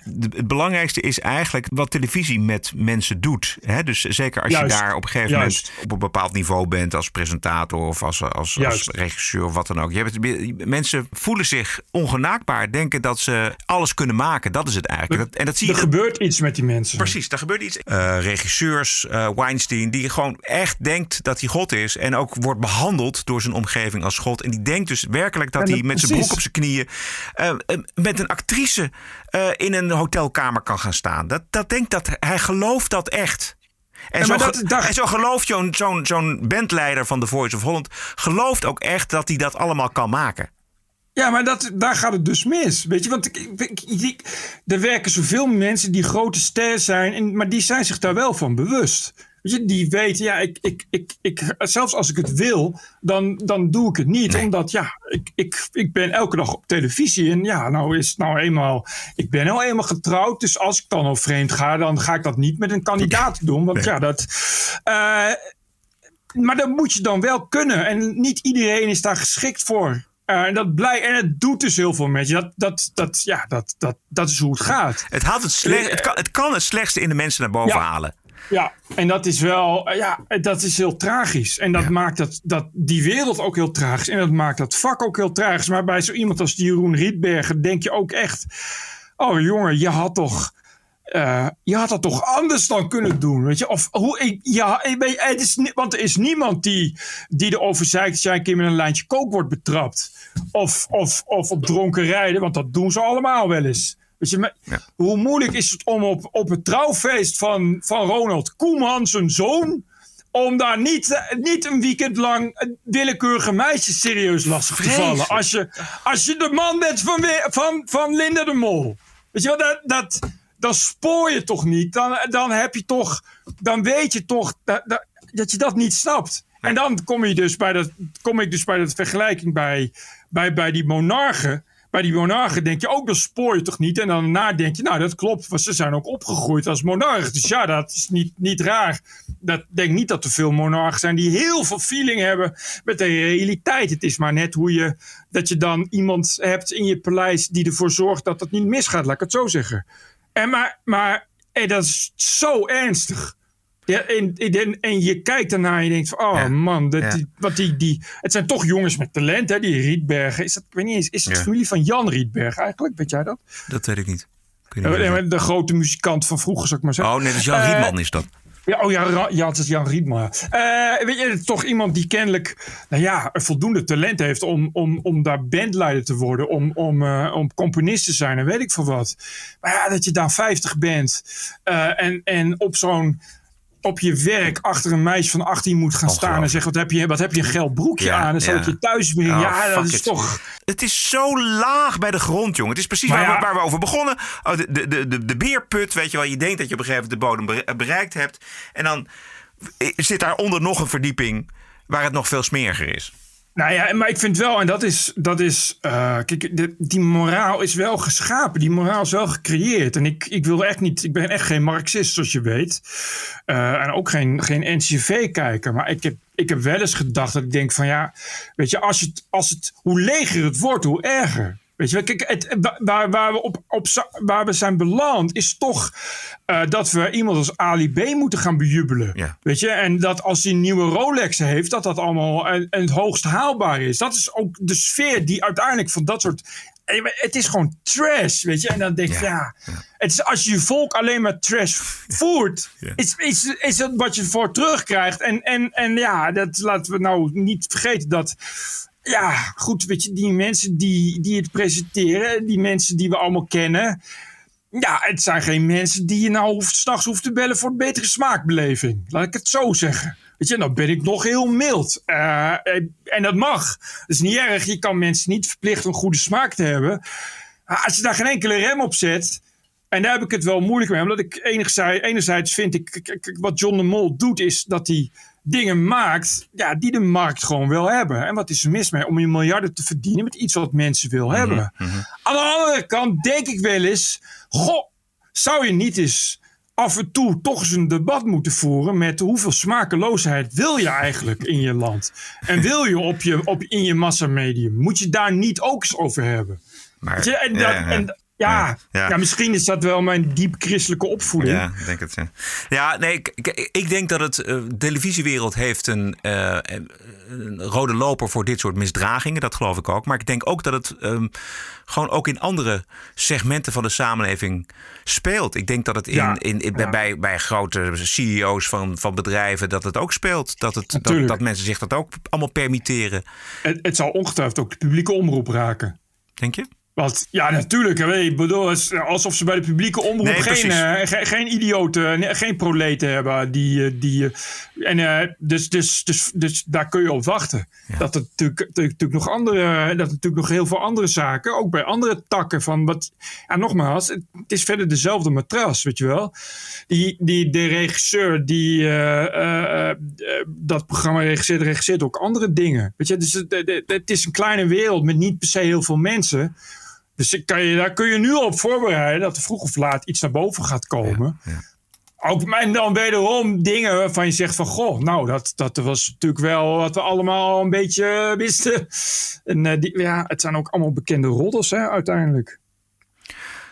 Het belangrijkste is eigenlijk wat televisie met mensen doet. Hè? Dus zeker als Juist. je daar op een gegeven Juist. moment op een bepaald niveau bent als presentator of als, als, regisseur of wat dan ook. Je hebt, mensen voelen zich ongenaakbaar, denken dat ze alles kunnen maken. Dat is het eigenlijk. Dat- en dat zie je Er gebeurt iets met die mensen. Precies, daar gebeurt iets. Eh, regisseurs, eh, Weinstein, die gewoon echt denkt dat hij God is. En ook wordt behandeld door zijn omgeving als God. En die denkt dus werkelijk dat hij met zijn broek op zijn knieën. eh, met een actrice eh, in een hotelkamer kan gaan staan. Dat, dat denkt dat hij gelooft dat echt. En, Ja, zo, dat- en zo gelooft zo'n zo'n zo'n bandleider van The Voice of Holland. gelooft ook echt dat hij dat allemaal kan maken. Ja, maar dat, daar gaat het dus mis. Weet je, want ik, ik, ik- ik- er werken zoveel mensen die grote sterren zijn, en, maar die zijn zich daar wel van bewust. Weet je, die weten, ja, ik, ik, ik, ik, zelfs als ik het wil, dan, dan doe ik het niet. Omdat, ja, ik, ik, ik ben elke dag op televisie. En ja, nou is het nou eenmaal, ik ben nou eenmaal getrouwd. Dus als ik dan al vreemd ga, dan ga ik dat niet met een kandidaat doen. Want ja, dat. eh, maar dat moet je dan wel kunnen. En niet iedereen is daar geschikt voor. Eh, en, dat blij, en het doet dus heel veel met je. Dat, dat, dat, ja, dat, dat, dat is hoe het gaat. Het, haalt het, slecht, het, kan, het kan het slechtste in de mensen naar boven Ja. halen. Ja, en dat is wel, eh, ja, dat is heel tragisch. En dat maakt dat, dat, die wereld ook heel tragisch. En dat maakt dat vak ook heel tragisch. Maar bij zo iemand als die Jeroen Rietbergen denk je ook echt... Oh jongen, je had toch... eh, je had dat toch anders dan kunnen doen, weet je? Of hoe ik, ja, ik het is, want er is niemand die, die erover zeikt dat jij een keer met een lijntje kook wordt betrapt. Of, of, of op dronken rijden, want dat doen ze allemaal wel eens. Weet je, maar hoe moeilijk is het om op, op het trouwfeest van, van Ronald Koeman, zijn zoon, om daar niet, niet een weekend lang willekeurige meisjes serieus lastig te vallen. Als je, als je de man bent van, van, van Linda de Mol. Weet je wel, dat, dat, dan spoor je toch niet. Dan, dan heb je toch, dan weet je toch dat, dat, dat je dat niet snapt. En dan kom, je dus bij dat, kom ik dus bij dat vergelijking bij, bij, bij die monarchen. Bij die monarchen denk je ook, dat spoor je toch niet? En dan daarna denk je, nou dat klopt, want ze zijn ook opgegroeid als monarch. Dus ja, dat is niet, niet raar. Dat denk niet dat er veel monarchen zijn die heel veel feeling hebben met de realiteit. Het is maar net hoe je, dat je dan iemand hebt in je paleis die ervoor zorgt dat het niet misgaat, laat ik het zo zeggen. En maar, maar en dat is zo ernstig. Ja, en, en, en je kijkt daarna en je denkt van, oh man, dat, Ja. die, wat die, die, het zijn toch jongens met talent, hè, die Rietbergen. Is dat, ik weet niet eens, is het familie van Jan Rietberg eigenlijk? Weet jij dat? Dat weet ik niet. Ik weet Eh, niet de grote muzikant van vroeger, zou ik maar zeggen. Oh nee, is Jan Eh, Rietman is dat. ja, oh ja, ja, het is Jan Rietman. Eh, weet je, het is toch iemand die kennelijk nou ja, een voldoende talent heeft om, om, om daar bandleider te worden, om, om, eh, om componist te zijn en weet ik veel wat. Maar ja, dat je dan 50 bent eh, en, en op zo'n op je werk achter een meisje van 18 moet gaan staan en zeggen: wat heb je, wat heb je een geel broekje Ja, aan? En zal ja. ik je thuis brengen? Oh, ja, dat is it. toch. Het is zo laag bij de grond, jongen. Het is precies waar, ja. we, waar we over begonnen. Oh, de, de, de, de, beerput, weet je wel. Je denkt dat je op een gegeven moment de bodem bere- bereikt hebt. En dan zit daaronder nog een verdieping waar het nog veel smeriger is. Nou ja, maar ik vind wel, en dat is, dat is eh, kijk, die moraal is wel geschapen. Die moraal is wel gecreëerd. En ik, ik wil echt niet, ik ben echt geen Marxist, zoals je weet. Eh, en ook geen, geen NCV-kijker. Maar ik heb, ik heb wel eens gedacht dat ik denk van ja, weet je, als het, als het, hoe leger het wordt, hoe erger. Weet je, wel, kijk, het, waar, waar, we op, op, waar we zijn beland is toch eh, dat we iemand als Ali B moeten gaan bejubelen. Weet je, en dat als hij een nieuwe Rolex heeft, dat dat allemaal en, en het hoogst haalbaar is. Dat is ook de sfeer die uiteindelijk van dat soort. Eh, Het is gewoon trash, weet je. En dan denk je, ja, het is als je je volk alleen maar trash voert, [LAUGHS] is, is, is dat wat je voor terugkrijgt. En, en, en ja, dat laten we nou niet vergeten dat. Ja, goed, weet je, die mensen die, die het presenteren, die mensen die we allemaal kennen. Ja, het zijn geen mensen die je nou s'nachts hoeft te bellen voor een betere smaakbeleving. Laat ik het zo zeggen. Weet je, nou ben ik nog heel mild. Eh, en dat mag. Dat is niet erg. Je kan mensen niet verplichten een goede smaak te hebben. Maar als je daar geen enkele rem op zet. En daar heb ik het wel moeilijk mee. Omdat ik enerzijds, enerzijds vind ik. Wat John de Mol doet, is dat hij dingen maakt. Ja, die de markt gewoon wil hebben. En wat is er mis mee? Om je miljarden te verdienen met iets wat mensen wil hebben. Aan de andere kant denk ik wel eens. Goh, zou je niet eens af en toe toch eens een debat moeten voeren met hoeveel smakeloosheid wil je eigenlijk in je land? En [LAUGHS] wil je op je, op, in je massamedium? Moet je daar niet ook eens over hebben? Je, en dat, ja, ja. en, ja, Ja. ja. misschien is dat wel mijn diep christelijke opvoeding. Ja, ik denk het. Ja, ja nee, ik, ik, ik denk dat het. eh, de televisiewereld heeft een, eh, een rode loper voor dit soort misdragingen. Dat geloof ik ook. Maar ik denk ook dat het ehm, gewoon ook in andere segmenten van de samenleving speelt. Ik denk dat het in, Ja, in, in- bij, bij grote CEO's van, van bedrijven dat het ook speelt. Dat, het, dat, dat mensen zich dat ook allemaal permitteren. Het, het zal ongetwijfeld ook de publieke omroep raken. Denk je? Want ja, natuurlijk. Ik bedoel, alsof ze bij de publieke omroep Nee, geen, eh, ge- geen idioten, geen proleten hebben. Die, eh, die, eh, en, dus, dus, dus, dus daar kun je op wachten. Dat er natuurlijk, natuurlijk nog andere, dat er natuurlijk nog heel veel andere zaken, ook bij andere takken van wat. Ja, nogmaals, het, is verder dezelfde matras, weet je wel. Die, die, de regisseur die dat programma regisseert, regisseert ook andere dingen. Weet je, dus het, het- het is een kleine wereld met niet per se heel veel mensen. Dus ik kan je, daar kun je nu op voorbereiden dat er vroeg of laat iets naar boven gaat komen. Ook, en dan wederom dingen waarvan je zegt van... Goh, nou, dat, dat was natuurlijk wel wat we allemaal al een beetje wisten. En eh, die, ja, het zijn ook allemaal bekende roddels, hè, uiteindelijk.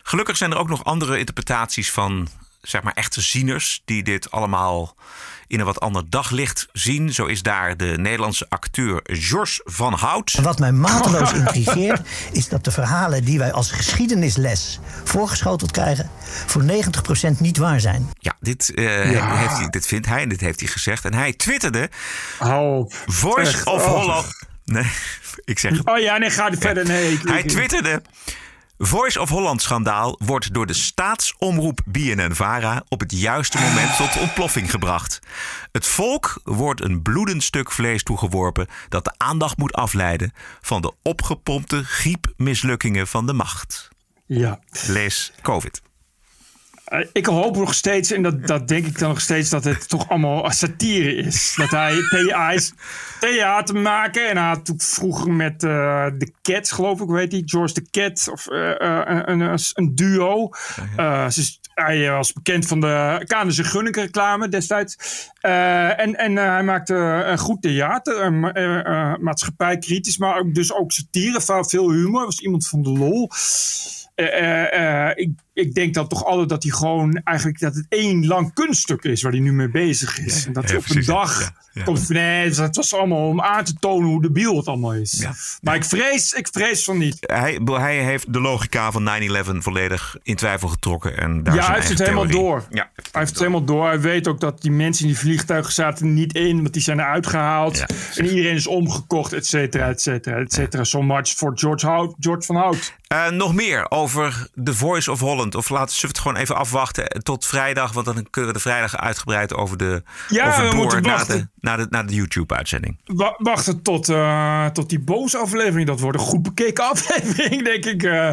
Gelukkig zijn er ook nog andere interpretaties van zeg maar echte zieners die dit allemaal in een wat ander daglicht zien. Zo is daar de Nederlandse acteur George van Hout. Wat mij mateloos [LAUGHS] intrigeert, is dat de verhalen die wij als geschiedenisles voorgeschoteld krijgen, voor 90% niet waar zijn. Ja, dit, eh, Ja. Heeft hij, dit vindt hij en dit heeft hij gezegd. En hij twitterde... Hou. Voice Echt, of oh. Holland... Nee, [LAUGHS] ik zeg het. Oh ja, nee, ga verder. Nee, ik, Hij twitterde... Voice of Holland schandaal wordt door de staatsomroep BNN-VARA op het juiste moment tot ontploffing gebracht. Het volk wordt een bloedend stuk vlees toegeworpen dat de aandacht moet afleiden van de opgepompte griepmislukkingen van de macht. Ja. Lees COVID. Ik hoop nog steeds, en dat, dat denk ik dan nog steeds, dat het toch allemaal satire is. Dat hij PA is theater maken. En hij had toen vroeger met eh de Cats, geloof ik, weet hij, George de Cat, of eh, eh, een, een, een duo. Is, hij was bekend van de Kanus en Gunning reclame destijds. En en hij maakte een goed theater, ma- eh, maatschappijkritisch, maar ook, dus ook satire, veel humor. Was iemand van de lol. Eh, eh, eh, ik, ik denk dan toch altijd dat hij gewoon eigenlijk dat het één lang kunststuk is waar hij nu mee bezig is. en dat hij op een dag komt van nee, het was allemaal om aan te tonen hoe debiel het allemaal is. Maar ik vrees, ik vrees van niet. Hij, hij heeft de logica van 9-11 volledig in twijfel getrokken. En daar ja, hij heeft het helemaal door. Ja, hij heeft het helemaal door. Hij weet ook dat die mensen in die vliegtuigen zaten niet in, want die zijn eruit gehaald. En iedereen is omgekocht, et cetera, et cetera, et cetera. So much for George, Hout, George van Hout. Eh, nog meer over The Voice of Holland. Of laten we het gewoon even afwachten tot vrijdag. Want dan kunnen we de vrijdag uitgebreid over, de, Ja, over we moeten naar wachten. de, naar de, naar de YouTube-uitzending. Wa- wachten tot, eh, tot die boze aflevering. Dat wordt een goed bekeken [LAUGHS] aflevering, denk ik. eh.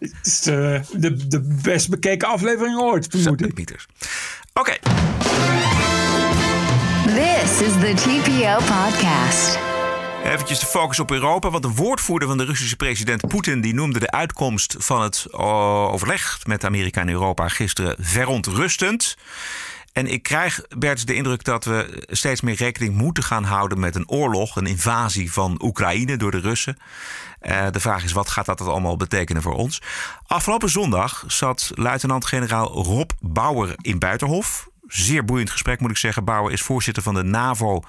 Het is de, de, de best bekeken aflevering ooit, vermoed ik. Oké. This is the TPO podcast. Eventjes de focus op Europa. Want een woordvoerder van de Russische president Poetin... die noemde de uitkomst van het oh, overleg met Amerika en Europa gisteren verontrustend. En ik krijg, Bert, de indruk dat we steeds meer rekening moeten gaan houden met een oorlog, een invasie van Oekraïne door de Russen. Eh, de vraag is, wat gaat dat allemaal betekenen voor ons? Afgelopen zondag zat luitenant-generaal Rob Bauer in Buitenhof. Zeer boeiend gesprek, moet ik zeggen. Bauer is voorzitter van de NAVO,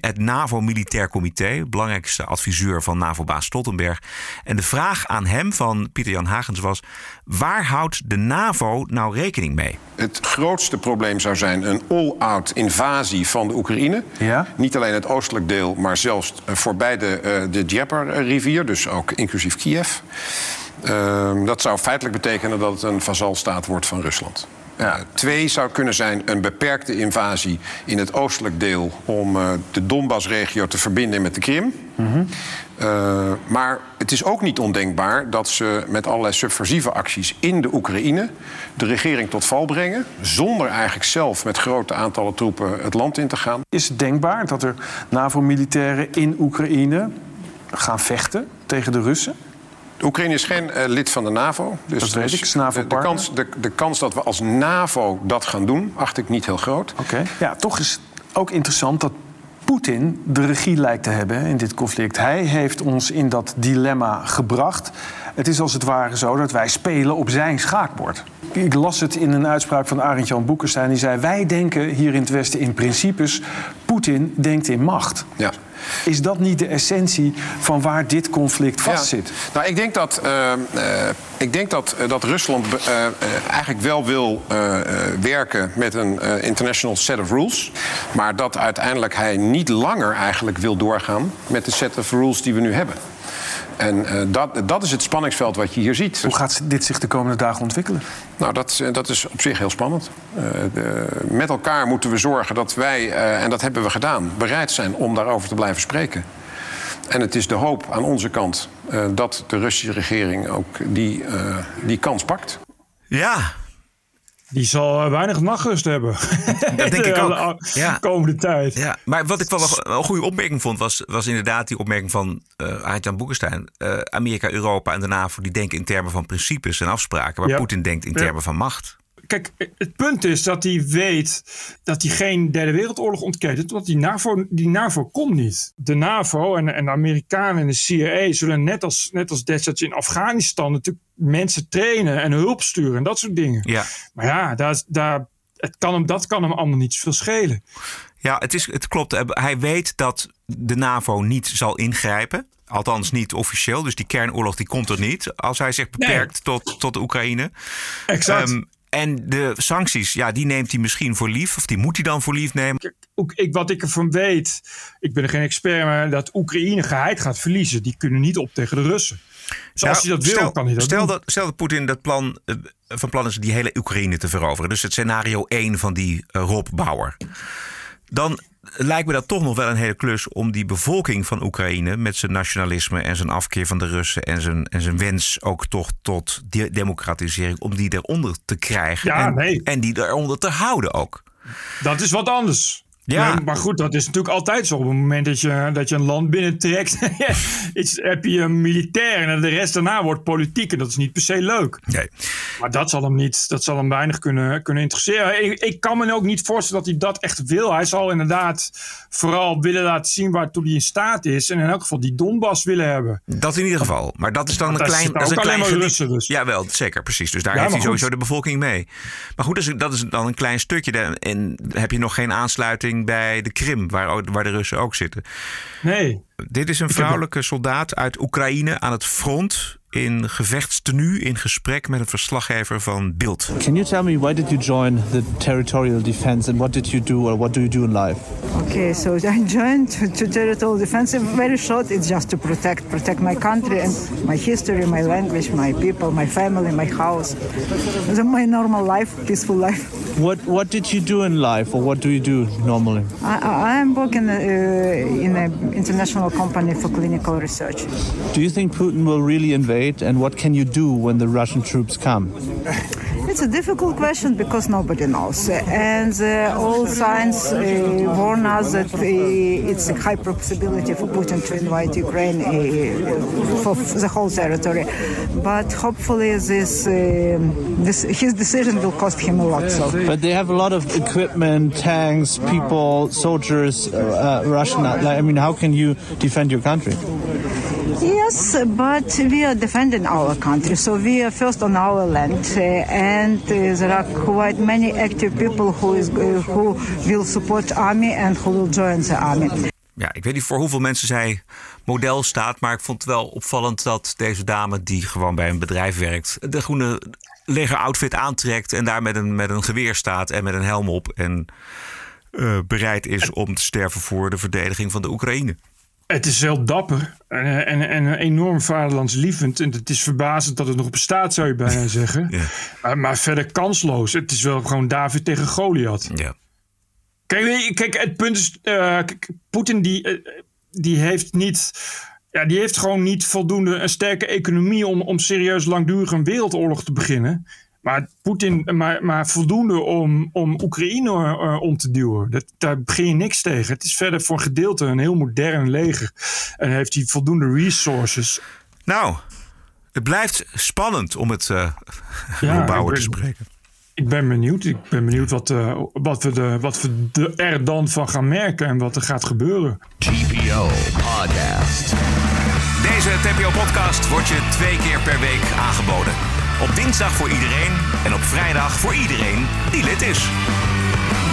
het NAVO-militair comité. Belangrijkste adviseur van NAVO-baas Stoltenberg. En de vraag aan hem van Pieter-Jan Hagens was... waar houdt de NAVO nou rekening mee? Het grootste probleem zou zijn een all-out invasie van de Oekraïne. Niet alleen het oostelijk deel, maar zelfs eh, voorbij de, eh, de Dnieper-rivier, dus ook inclusief Kiev. Ehm, dat zou feitelijk betekenen dat het een vazalstaat wordt van Rusland. Eh, twee zou kunnen zijn een beperkte invasie in het oostelijk deel om eh, de Donbass-regio te verbinden met de Krim. Eh, maar het is ook niet ondenkbaar dat ze met allerlei subversieve acties in de Oekraïne de regering tot val brengen. Zonder eigenlijk zelf met grote aantallen troepen het land in te gaan. Is het denkbaar dat er NAVO-militairen in Oekraïne gaan vechten tegen de Russen? Oekraïne is geen eh, lid van de NAVO. Dus Dat weet dus ik, NAVO de, de, kans, de, de kans dat we als NAVO dat gaan doen, acht ik niet heel groot. Oké. Ja, toch is het ook interessant dat Poetin de regie lijkt te hebben in dit conflict. Hij heeft ons in dat dilemma gebracht. Het is als het ware zo dat wij spelen op zijn schaakbord. Ik las het in een uitspraak van Arend-Jan Boekenstein. Die zei, wij denken hier in het Westen in principes. Poetin denkt in macht. Ja. Is dat niet de essentie van waar dit conflict vastzit? Ja. Nou, ik denk dat, eh, eh, ik denk dat, eh, dat Rusland eigenlijk wel wil werken met een international set of rules. Maar dat uiteindelijk hij niet langer eigenlijk wil doorgaan met de set of rules die we nu hebben. En uh, dat, dat is het spanningsveld wat je hier ziet. Hoe gaat dit zich de komende dagen ontwikkelen? Nou, dat, dat is op zich heel spannend. Uh, de, met elkaar moeten we zorgen dat wij, uh, en dat hebben we gedaan, bereid zijn om daarover te blijven spreken. En het is de hoop aan onze kant uh, dat de Russische regering ook die, uh, die kans pakt. Ja. Die zal weinig nachtrust hebben. [LAUGHS] Dat denk ik [LAUGHS] ook. Ja. komende tijd. Ja. Maar wat ik wel een goede opmerking vond, was, was inderdaad die opmerking van uh, Aart-Jan Boekenstein. Uh, Amerika, Europa en de NAVO die denken in termen van principes en afspraken. Waar ja. Poetin denkt in termen van macht. Kijk, het punt is dat hij weet dat hij geen derde wereldoorlog ontkent. Want die NAVO, die NAVO komt niet. De NAVO en, en de Amerikanen en de CIA zullen net als, net als destijds in Afghanistan natuurlijk mensen trainen en hulp sturen en dat soort dingen. Ja. Maar ja, daar, daar, het kan hem, dat kan hem allemaal niet zoveel schelen. Ja, het, is, het klopt. Hij weet dat de NAVO niet zal ingrijpen. Althans niet officieel. Dus die kernoorlog die komt er niet. Als hij zich beperkt nee. tot, tot de Oekraïne. Exact. Um, en de sancties, ja, die neemt hij misschien voor lief. Of die moet hij dan voor lief nemen. Ik, wat ik ervan weet, ik ben er geen expert, maar dat Oekraïne geheid gaat verliezen. Die kunnen niet op tegen de Russen. Dus nou, als hij dat wil, stel, kan hij dat stel doen. Dat, stel dat Poetin dat plan, uh, van plan is die hele Oekraïne te veroveren. Dus het scenario 1 van die uh, Rob Bauer. Dan lijkt me dat toch nog wel een hele klus om die bevolking van Oekraïne met zijn nationalisme en zijn afkeer van de Russen en zijn, en zijn wens ook toch tot de democratisering, om die eronder te krijgen. Ja, en, nee. en die eronder te houden ook. Dat is wat anders. Ja. Nee, maar goed, dat is natuurlijk altijd zo. Op het moment dat je, dat je een land binnentrekt, [LAUGHS] is, heb je een militair en de rest daarna wordt politiek. En dat is niet per se leuk. Nee. Maar dat zal hem, niet, dat zal hem weinig kunnen, kunnen interesseren. Ik, ik kan me ook niet voorstellen dat hij dat echt wil. Hij zal inderdaad vooral willen laten zien waartoe hij in staat is. En in elk geval die Donbass willen hebben. Dat in ieder geval. Maar dat is dan Dat een klein... Dat is een klein. Russen dus. Jawel, zeker, precies. Dus daar Ja, heeft hij goed. sowieso de bevolking mee. Maar goed, dat is, dat is dan een klein stukje. En heb je nog geen aansluiting bij de Krim, waar, waar de Russen ook zitten. Nee. Dit is een vrouwelijke soldaat uit Oekraïne aan het front in gevechtstenu in gesprek met een verslaggever van Beeld. Can you tell me why did you join the territorial defense and what did you do or what do you do in life? Okay, so I joined to, to territorial defense. Very short. It's just to protect protect my country and my history, my language, my people, my family, my house. My normal life, peaceful life. What what did you do in life or what do you do normally? I, I am working uh, in an international company for clinical research. Do you think Putin will really invade and what can you do when the Russian troops come? It's a difficult question because nobody knows, and uh, all signs uh, warn us that uh, it's a high possibility for Putin to invade Ukraine uh, for the whole territory. But hopefully, this, um this his decision will cost him a lot. So. But they have a lot of equipment, tanks, people, soldiers, uh, uh, Russian. I mean, how can you defend your country? Yes, but we are defending our country, so we are first on our land, uh, and uh, there are quite many active people who is uh, who will support army and who will join the army. Ja, ik weet niet voor hoeveel mensen zij model staat, maar ik vond het wel opvallend dat deze dame, die gewoon bij een bedrijf werkt, de groene leger outfit aantrekt en daar met een, met een geweer staat en met een helm op en eh, bereid is om te sterven voor de verdediging van de Oekraïne. Het is heel dapper en, en, en enorm vaderlandslievend. En het is verbazend dat het nog bestaat, zou je bijna [LAUGHS] zeggen. Maar, maar verder kansloos. Het is wel gewoon David tegen Goliath. Ja. Kijk, kijk het punt is... eh, Poetin die, eh, die heeft niet... Ja, die heeft gewoon niet voldoende een sterke economie om, om serieus langdurig een wereldoorlog te beginnen. Maar Poetin, maar, maar voldoende om, om Oekraïne eh, om te duwen. Dat, daar begin je niks tegen. Het is verder voor een gedeelte een heel modern leger. En heeft hij voldoende resources. Nou, het blijft spannend om het eh Ja, ik te spreken. Ik ben benieuwd. Ik ben benieuwd wat, eh, wat, we, de, wat we de, er dan van gaan merken en wat er gaat gebeuren. TPO Podcast. Deze TPO-podcast wordt je twee keer per week aangeboden. Op dinsdag voor iedereen en op vrijdag voor iedereen die lid is.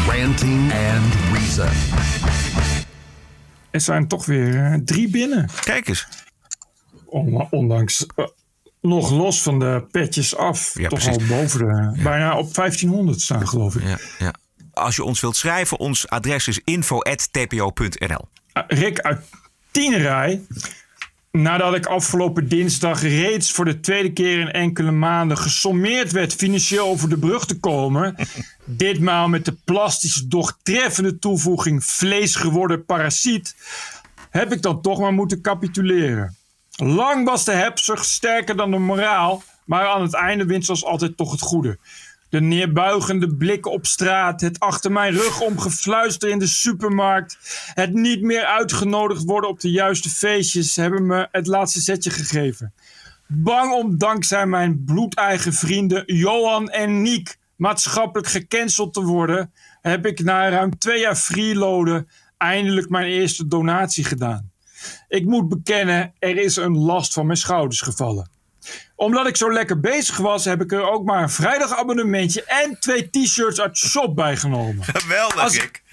Ranting and Reason. Er zijn toch weer eh, drie binnen. Kijk eens. On- ondanks, eh, nog los van de petjes af. Ja, toch precies. al boven de, bijna op 1500 staan geloof ik. Ja, ja. Als je ons wilt schrijven, ons adres is info.tpo.nl. Ah, Rick uit Tienerij. Nadat ik afgelopen dinsdag reeds voor de tweede keer in enkele maanden gesommeerd werd financieel over de brug te komen, [LAUGHS] ditmaal met de plastische, doch treffende toevoeging vlees geworden parasiet, heb ik dan toch maar moeten capituleren. Lang was de hebzucht sterker dan de moraal, maar aan het einde wint zoals altijd toch het goede. De neerbuigende blikken op straat, het achter mijn rug omgefluister in de supermarkt, het niet meer uitgenodigd worden op de juiste feestjes hebben me het laatste zetje gegeven. Bang om dankzij mijn bloedeigen vrienden Johan en Niek maatschappelijk gecanceld te worden, heb ik na ruim twee jaar freeloaden eindelijk mijn eerste donatie gedaan. Ik moet bekennen, er is een last van mijn schouders gevallen omdat ik zo lekker bezig was, heb ik er ook maar een vrijdagabonnementje en twee t-shirts uit shop bijgenomen. Geweldig, als, ik.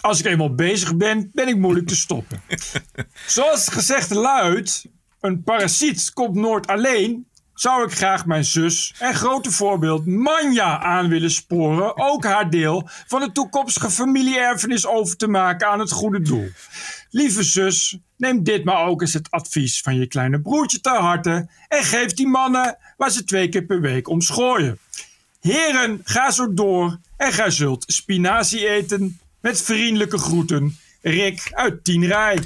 Als ik eenmaal bezig ben, ben ik moeilijk te stoppen. [LAUGHS] Zoals het gezegd luidt, een parasiet komt nooit alleen. Zou ik graag mijn zus en grote voorbeeld Manja aan willen sporen ook haar deel van de toekomstige familieerfenis over te maken aan het goede doel. Lieve zus, neem dit maar ook eens het advies van je kleine broertje ter harte en geef die mannen waar ze twee keer per week om schooien. Heren, ga zo door en gij zult spinazie eten met vriendelijke groeten. Rick uit Tien Rij.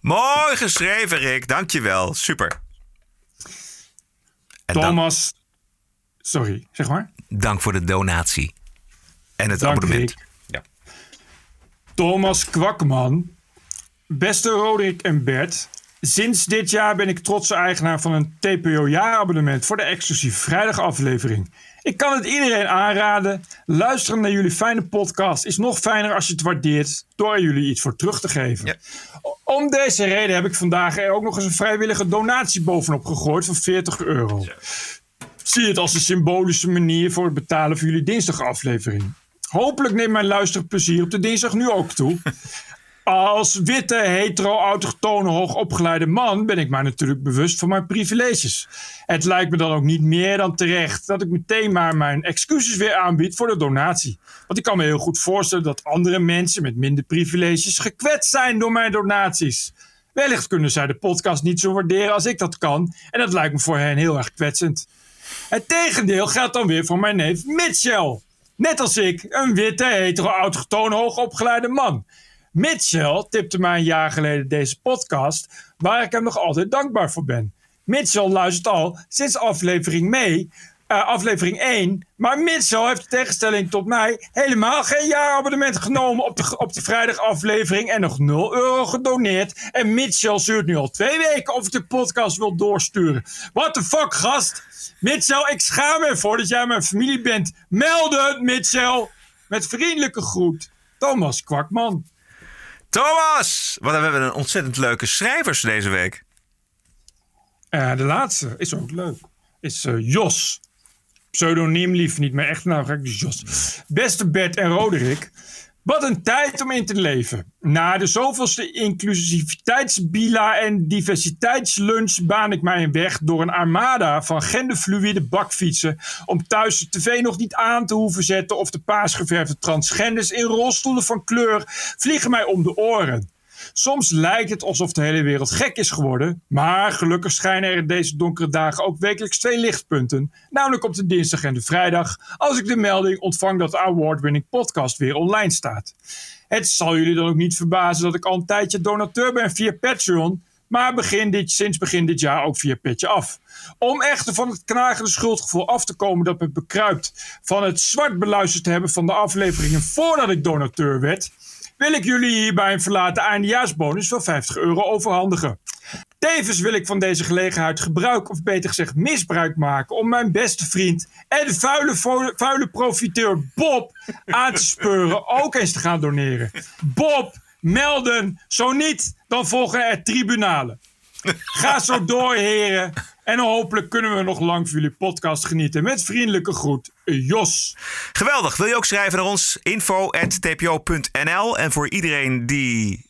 Mooi geschreven, Rick. Dankjewel. Super. En Thomas. Sorry, zeg maar. Dank voor de donatie. En het Dank, abonnement. Rick. Thomas Kwakman. Beste Roderick en Bert. Sinds dit jaar ben ik trotse eigenaar van een TPO-jaarabonnement voor de exclusieve vrijdagaflevering. Ik kan het iedereen aanraden. Luisteren naar jullie fijne podcast is nog fijner als je het waardeert door er jullie iets voor terug te geven. Om deze reden heb ik vandaag er ook nog eens een vrijwillige donatie bovenop gegooid van 40 euro. Zie het als een symbolische manier voor het betalen voor jullie dinsdagaflevering. Hopelijk neemt mijn luisterplezier op de dinsdag nu ook toe. [LAUGHS] Als witte, hetero, autochtone, hoogopgeleide man ben ik mij natuurlijk bewust van mijn privileges. Het lijkt me dan ook niet meer dan terecht dat ik meteen maar mijn excuses weer aanbied voor de donatie. Want ik kan me heel goed voorstellen dat andere mensen met minder privileges gekwetst zijn door mijn donaties. Wellicht kunnen zij de podcast niet zo waarderen als ik dat kan. En dat lijkt me voor hen heel erg kwetsend. Het tegendeel geldt dan weer voor mijn neef Mitchell. Net als ik, een witte, hetero, autochtone, hoogopgeleide man. Mitchell tipte mij een jaar geleden deze podcast, waar ik hem nog altijd dankbaar voor ben. Mitchell luistert al sinds aflevering mee, eh, aflevering 1. Maar Mitchell heeft in tegenstelling tot mij helemaal geen jaarabonnement genomen op de, op de vrijdagaflevering en nog 0 euro gedoneerd. En Mitchell stuurt nu al twee weken of ik de podcast wil doorsturen. What the fuck, gast? Mitchell, ik schaam me ervoor dat jij mijn familie bent. Melden, Mitchell. Met vriendelijke groet, Thomas Kwakman. Thomas! Wat hebben we een ontzettend leuke schrijvers deze week. Eh, de laatste is ook leuk. Is eh, Jos. Pseudoniem lief, niet mijn echte naam. Ga ik dus Jos. Beste Bert en Roderick. Wat een tijd om in te leven. Na de zoveelste inclusiviteitsbila en diversiteitslunch baan ik mij een weg door een armada van genderfluïde bakfietsen om thuis de tv nog niet aan te hoeven zetten of de paasgeverfde transgenders in rolstoelen van kleur vliegen mij om de oren. Soms lijkt het alsof de hele wereld gek is geworden. Maar gelukkig schijnen er in deze donkere dagen ook wekelijks twee lichtpunten. Namelijk op de dinsdag en de vrijdag. Als ik de melding ontvang dat de award-winning podcast weer online staat. Het zal jullie dan ook niet verbazen dat ik al een tijdje donateur ben via Patreon. Maar begin dit, sinds begin dit jaar ook via Petje Af. Om echter van het knagende schuldgevoel af te komen dat me bekruipt van het zwart beluisterd te hebben van de afleveringen voordat ik donateur werd, wil ik jullie hierbij een verlaten eindejaarsbonus van 50 euro overhandigen. Tevens wil ik van deze gelegenheid gebruik, of beter gezegd misbruik maken, om mijn beste vriend en vuile, vuile profiteur Bob aan te speuren [LAUGHS] ook eens te gaan doneren. Bob, melden, zo niet, dan volgen er tribunalen. Ga zo door, heren. En hopelijk kunnen we nog lang van jullie podcast genieten. Met vriendelijke groet, Jos. Geweldig. Wil je ook schrijven naar ons? info.tpo.nl En voor iedereen die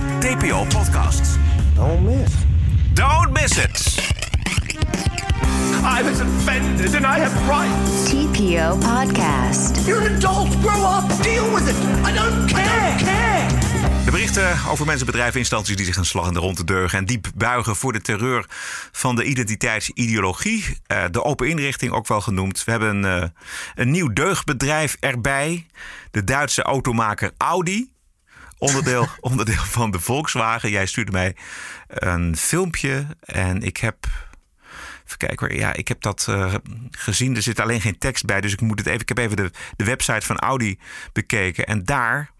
TPO-podcast. Don't miss. Don't miss it. I was offended and I have rights. TPO Podcast. You're an adult. Grow up. Deal with it. I don't care. care. De berichten over mensen, bedrijven, instanties die zich een slag in de ronde deugen en diep buigen voor de terreur van de identiteitsideologie. Uh, de open inrichting ook wel genoemd. We hebben een, uh, een nieuw deugbedrijf erbij. De Duitse automaker Audi. Onderdeel, [LAUGHS] onderdeel van de Volkswagen. Jij stuurde mij een filmpje en ik heb. Even kijken. Ja, ik heb dat uh, gezien. Er zit alleen geen tekst bij. Dus ik moet het even. Ik heb even de, de website van Audi bekeken. En daar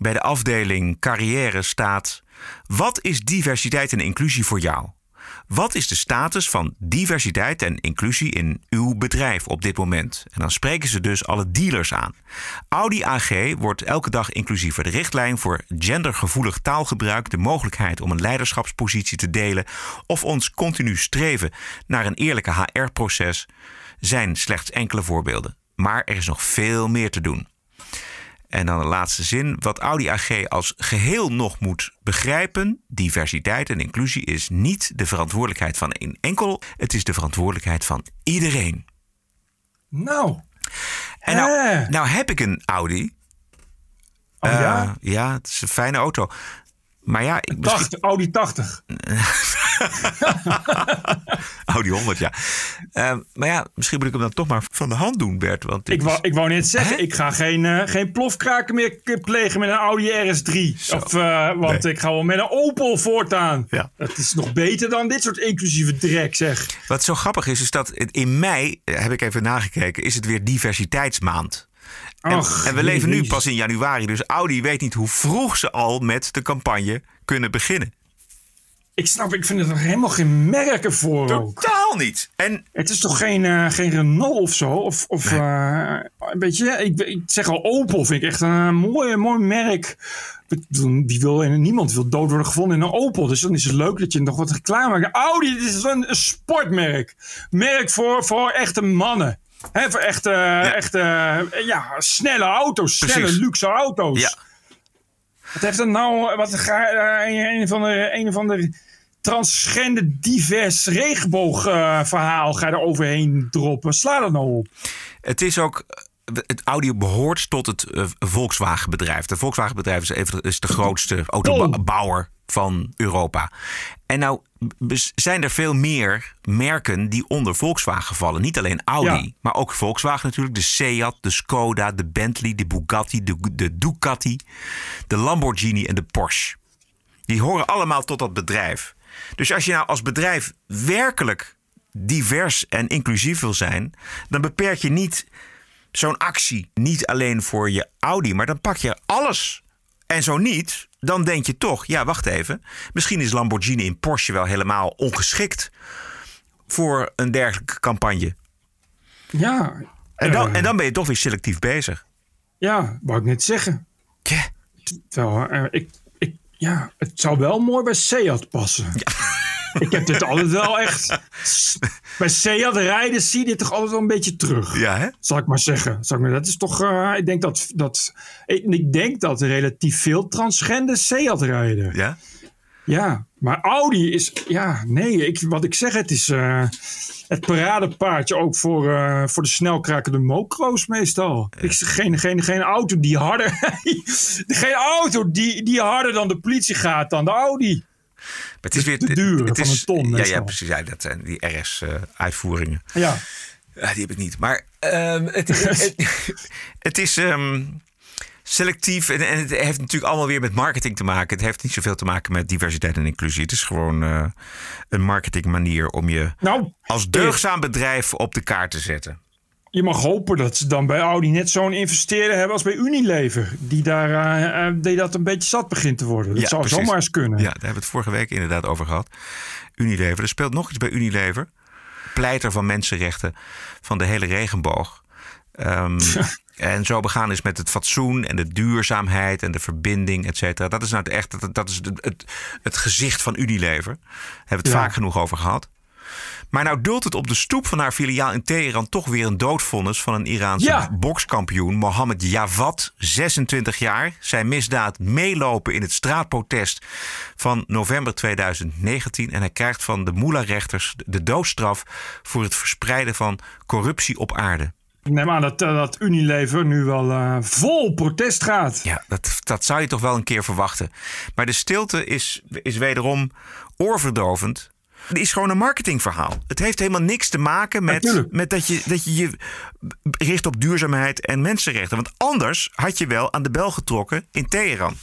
bij de afdeling carrière staat: Wat is diversiteit en inclusie voor jou? Wat is de status van diversiteit en inclusie in uw bedrijf op dit moment? En dan spreken ze dus alle dealers aan. Audi AG wordt elke dag inclusiever. De richtlijn voor gendergevoelig taalgebruik, de mogelijkheid om een leiderschapspositie te delen of ons continu streven naar een eerlijke HR-proces zijn slechts enkele voorbeelden. Maar er is nog veel meer te doen. En dan de laatste zin. Wat Audi AG als geheel nog moet begrijpen: diversiteit en inclusie is niet de verantwoordelijkheid van een enkel. Het is de verantwoordelijkheid van iedereen. Nou. En nou, nou heb ik een Audi. Oh, ja? Uh, ja, het is een fijne auto. Maar ja, ik, 80, Audi 80. [LAUGHS] Audi 100, ja. Uh, maar ja, misschien moet ik hem dan toch maar van de hand doen, Bert. Want ik, wou, ik wou net zeggen, Hè? ik ga geen, uh, geen plofkraken meer plegen met een Audi RS3. Zo. Of, uh, want nee. ik ga wel met een Opel voortaan. Ja. Dat is nog beter dan dit soort inclusieve drek, zeg. Wat zo grappig is, is dat in mei, heb ik even nagekeken, is het weer diversiteitsmaand. En, Och, en, we leven nu pas in januari, dus Audi weet niet hoe vroeg ze al met de campagne kunnen beginnen. Ik snap, ik vind het nog helemaal geen merken voor ook. Totaal niet. En het is toch geen, uh, geen Renault of zo? Of, of nee. uh, een beetje, ik, ik, zeg al Opel vind ik echt een mooi, mooi merk. Wie wil, niemand wil dood worden gevonden in een Opel. Dus dan is het leuk dat je nog wat reclame maakt. Audi, dit is een, een sportmerk. Merk voor, voor echte mannen. He, voor echte, ja. echte ja, snelle auto's, snelle Precies. luxe auto's. Ja. Wat heeft dat nou? Wat ga uh, een van de een van de transgender divers regenboogverhaal ga je er overheen droppen? Sla dat nou op. Het is ook het Audi behoort tot het uh, Volkswagen-bedrijf. Het Volkswagen-bedrijf is, even, is de grootste autobouwer van Europa. En nou zijn er veel meer merken die onder Volkswagen vallen. Niet alleen Audi, ja. maar ook Volkswagen natuurlijk. De Seat, de Skoda, de Bentley, de Bugatti, de, de Ducati, de Lamborghini en de Porsche. Die horen allemaal tot dat bedrijf. Dus als je nou als bedrijf werkelijk divers en inclusief wil zijn... dan beperk je niet zo'n actie niet alleen voor je Audi... maar dan pak je alles. En zo niet, dan denk je toch, ja, wacht even. Misschien is Lamborghini in Porsche wel helemaal ongeschikt voor een dergelijke campagne. Ja. En dan, uh, en dan ben je toch weer selectief bezig. Ja, wou ik net zeggen. Ja. Terwijl, uh, ik, ik, ja, het zou wel mooi bij Seat passen. Ja. Ik heb dit altijd wel echt. Bij Seat rijden zie je dit toch altijd wel een beetje terug. Ja, hè? Zal ik maar zeggen. Zal ik maar, dat is toch. Uh, ik denk dat. dat ik, ik, denk dat relatief veel transgender Seat rijden. Ja. Ja, maar Audi is. Ja, nee. Ik, wat ik zeg, het is. Uh, het paradepaardje ook voor, uh, voor de snelkrakende mocro's meestal. Ja. Ik geen, geen, geen auto die harder. [LAUGHS] geen auto die, die harder dan de politie gaat dan de Audi. Het is weer te duur het van is, een ton. Ja, ja, precies. Ja, dat zijn die RS-uitvoeringen. ja. ja. Die heb ik niet. Maar um, het, [LAUGHS] het, het, is um, selectief en, en, het heeft natuurlijk allemaal weer met marketing te maken. Het heeft niet zoveel te maken met diversiteit en inclusie. Het is gewoon uh, een marketingmanier om je nou, als deugzaam bedrijf op de kaart te zetten. Je mag hopen dat ze dan bij Audi net zo'n investeerder hebben als bij Unilever. Die, daar, eh, eh, die dat een beetje zat begint te worden. Dat Ja, zou precies. zomaar eens kunnen. Ja, daar hebben we het vorige week inderdaad over gehad. Unilever. Er speelt nog iets bij Unilever. Pleiter van mensenrechten van de hele regenboog. Ehm, [LAUGHS] en zo begaan is met het fatsoen en de duurzaamheid en de verbinding, et cetera. Dat is nou echt dat, dat is het, het, het gezicht van Unilever. Daar hebben we het Ja. vaak genoeg over gehad. Maar nou duldt het op de stoep van haar filiaal in Teheran toch weer een doodvonnis van een Iraanse Ja. bokskampioen, Mohammed Javad, 26 jaar. Zijn misdaad meelopen in het straatprotest van november 2019. En hij krijgt van de Mullah-rechters de doodstraf voor het verspreiden van corruptie op aarde. Ik neem aan dat, eh, dat Unilever nu wel eh, vol protest gaat. Ja, dat, dat zou je toch wel een keer verwachten. Maar de stilte is, is wederom oorverdovend. Het is gewoon een marketingverhaal. Het heeft helemaal niks te maken met, met dat, je, dat je je richt op duurzaamheid en mensenrechten. Want anders had je wel aan de bel getrokken in Teheran.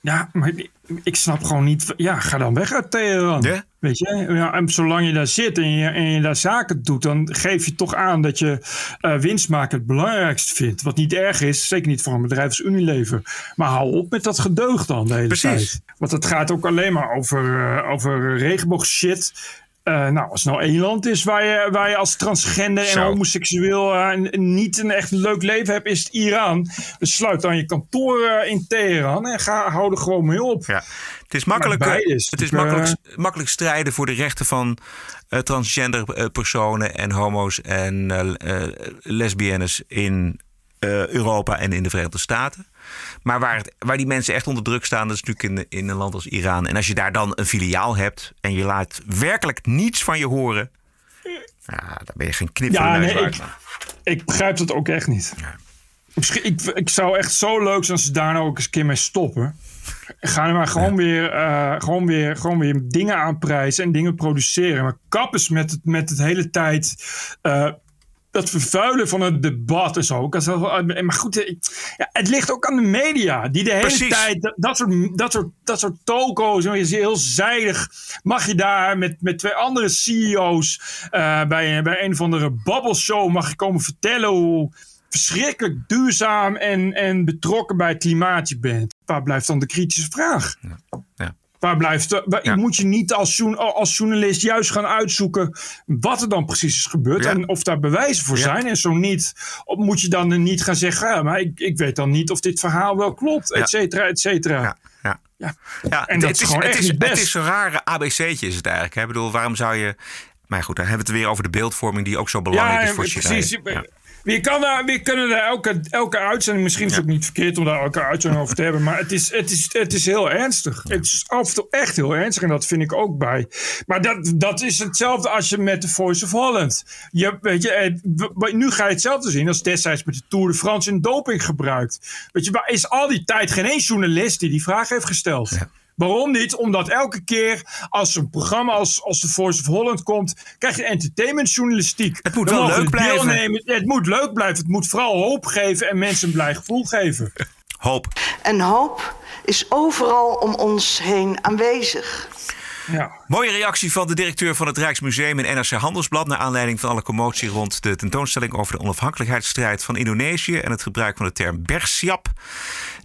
Ja, maar ik- snap gewoon niet. Ja, ga dan weg uit Teheran. Weet je, ja, en zolang je daar zit en je, en je daar zaken doet, dan geef je toch aan dat je eh, winst maken het belangrijkste vindt. Wat niet erg is, zeker niet voor een bedrijf als Unilever. Maar hou op met dat gedeugd dan de hele Precies. tijd. Want het gaat ook alleen maar over, eh, over regenboog Eh, nou, als het nou één land is waar je, waar je als transgender en Zo. homoseksueel eh, niet een echt leuk leven hebt, is het Iran. Dus sluit dan je kantoor eh, in Teheran en ga, hou er gewoon mee op. Ja. Het is makkelijk, het is makkelijk, makkelijk strijden voor de rechten van transgender personen en homo's en lesbiennes in Europa en in de Verenigde Staten. Maar waar, het, waar die mensen echt onder druk staan, dat is natuurlijk in, in een land als Iran. En als je daar dan een filiaal hebt en je laat werkelijk niets van je horen, ja, dan ben je geen knip Ja, nee, ik, ik begrijp dat ook echt niet. Misschien, ik, ik zou echt zo leuk zijn als ze daar nou ook eens een keer mee stoppen. Ga er maar gewoon, weer, eh, gewoon, weer, gewoon weer dingen aanprijzen en dingen produceren. Maar kap eens met het, met het hele tijd. eh, dat vervuilen van het debat en zo. Maar goed, ja, het ligt ook aan de media. Die de hele Precies. tijd, dat, soort, dat, soort, dat soort toko's, heel zijdig. Mag je daar met, met twee andere CEO's eh, bij, bij een of andere babbelshow mag je komen vertellen hoe verschrikkelijk duurzaam en, en betrokken bij het klimaat je bent. Waar blijft dan de kritische vraag? Ja. Waar blijft de, waar, Moet je niet als, joen- als journalist juist gaan uitzoeken wat er dan precies is gebeurd Ja. en of daar bewijzen voor Ja. zijn? En zo niet, of moet je dan niet gaan zeggen, ja, maar ik, ik weet dan niet of dit verhaal wel klopt, Ja. et cetera, et cetera. Ja. Ja. Ja, En dat het is gewoon het echt is, niet best. Het is een rare ABC'tje is het eigenlijk. hè. Ik bedoel, waarom zou je... Maar goed, dan hebben we het weer over de beeldvorming die ook zo belangrijk is voor China. precies. Ja. We, kan daar, we kunnen daar elke, elke uitzending, misschien is het ook niet verkeerd om daar elke uitzending over te hebben, maar het is, het is, het is heel ernstig. Het is af en toe echt heel ernstig en dat vind ik ook bij. Maar dat, dat is hetzelfde als je met de Voice of Holland. Je, weet je, nu ga je hetzelfde zien als destijds met de Tour de France in doping gebruikt. Weet je, waar is al die tijd geen één journalist die die vraag heeft gesteld? Waarom niet? Omdat elke keer als een programma als, als The Voice of Holland komt, krijg je entertainmentjournalistiek. Het moet Dan wel leuk de blijven. deelnemers- ja, het moet leuk blijven. Het moet vooral hoop geven en mensen een blij gevoel geven. [LAUGHS] Hoop. En hoop is overal om ons heen aanwezig. Ja. Mooie reactie van de directeur van het Rijksmuseum in NRC Handelsblad... naar aanleiding van alle commotie rond de tentoonstelling... over de onafhankelijkheidsstrijd van Indonesië... en het gebruik van de term Bergsiap.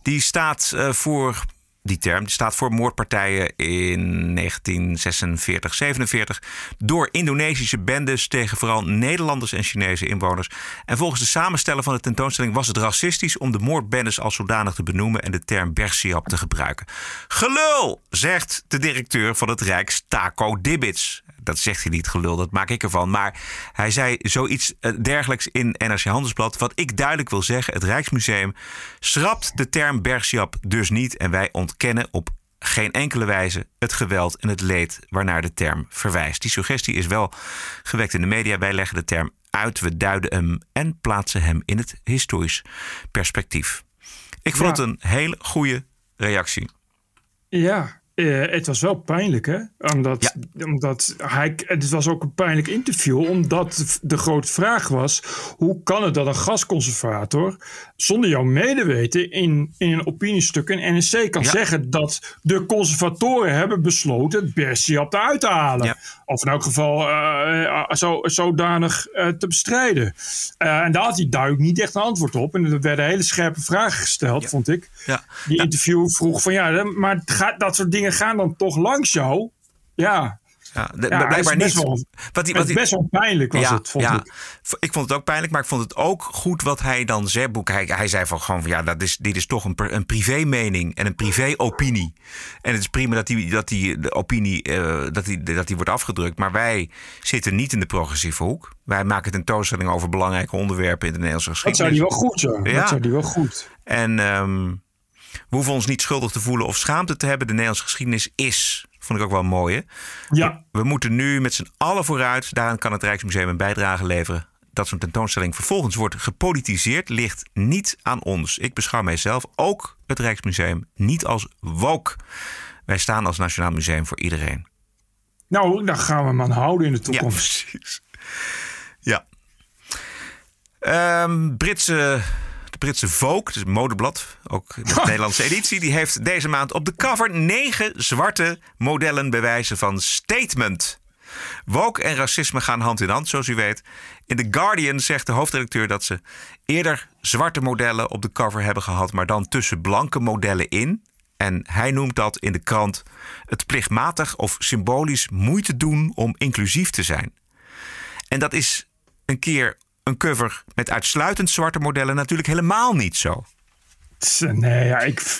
Die staat eh, voor... Die term staat voor moordpartijen in 1946, 47 door Indonesische bendes tegen vooral Nederlanders en Chinese inwoners. En volgens de samensteller van de tentoonstelling was het racistisch om de moordbendes als zodanig te benoemen en de term Bergsiap te gebruiken. Gelul, zegt de directeur van het Rijks Taco Dibbits. Dat zegt hij niet, gelul, dat maak ik ervan. Maar hij zei zoiets eh, dergelijks in NRC Handelsblad. Wat ik duidelijk wil zeggen, het Rijksmuseum schrapt de term Bergsiap dus niet. En wij ontkennen op geen enkele wijze het geweld en het leed waarnaar de term verwijst. Die suggestie is wel gewekt in de media. Wij leggen de term uit, we duiden hem en plaatsen hem in het historisch perspectief. Ik vond Ja. het een hele goede reactie. Ja, eh, het was wel pijnlijk, hè? Omdat, omdat hij, het was ook een pijnlijk interview, omdat de grote vraag was: hoe kan het dat een gasconservator zonder jouw medeweten in, in een opiniestuk in NSC kan zeggen dat de conservatoren hebben besloten het Bersiap eruit te halen? Of in elk geval uh, zo, zodanig uh, te bestrijden. en daar had hij duidelijk niet echt een antwoord op. En er werden hele scherpe vragen gesteld, vond ik. Die interview vroeg van ja, maar gaat, dat soort dingen gaan dan toch langs jou. Ja. Ja, de, ja, blijkbaar niet. Wel, wat best wel pijnlijk was ja, het, vond ja. ik. Ik vond het ook pijnlijk, maar ik vond het ook goed wat hij dan zei. Hij, hij zei van gewoon van ja, dat is, dit is toch een, een privé mening en een privé opinie. En het is prima dat die, dat die de opinie uh, dat die, dat die wordt afgedrukt. Maar wij zitten niet in de progressieve hoek. Wij maken tentoonstellingen over belangrijke onderwerpen in de Nederlandse geschiedenis. Dat zou die wel goed. Ja. Dat zou die wel goed. En um, we hoeven ons niet schuldig te voelen of schaamte te hebben. De Nederlandse geschiedenis is, vond ik ook wel mooi. Hè? Ja. We moeten nu met z'n allen vooruit. Daaraan kan het Rijksmuseum een bijdrage leveren. Dat zo'n tentoonstelling vervolgens wordt gepolitiseerd, ligt niet aan ons. Ik beschouw mijzelf, ook het Rijksmuseum, niet als woke. Wij staan als Nationaal Museum voor iedereen. Nou, daar gaan we hem aan houden in de toekomst. Ja, precies. Ja. Um, Britse Britse Vogue, dus het modeblad, ook de [LAUGHS] Nederlandse editie, die heeft deze maand op de cover negen zwarte modellen bewijzen van statement. Woke en racisme gaan hand in hand, zoals u weet. In The Guardian zegt de hoofdredacteur dat ze eerder zwarte modellen op de cover hebben gehad, maar dan tussen blanke modellen in. En hij noemt dat in de krant het plichtmatig of symbolisch moeite doen om inclusief te zijn. En dat is een keer een cover met uitsluitend zwarte modellen natuurlijk helemaal niet zo. Nee, ja, ik. [LAUGHS]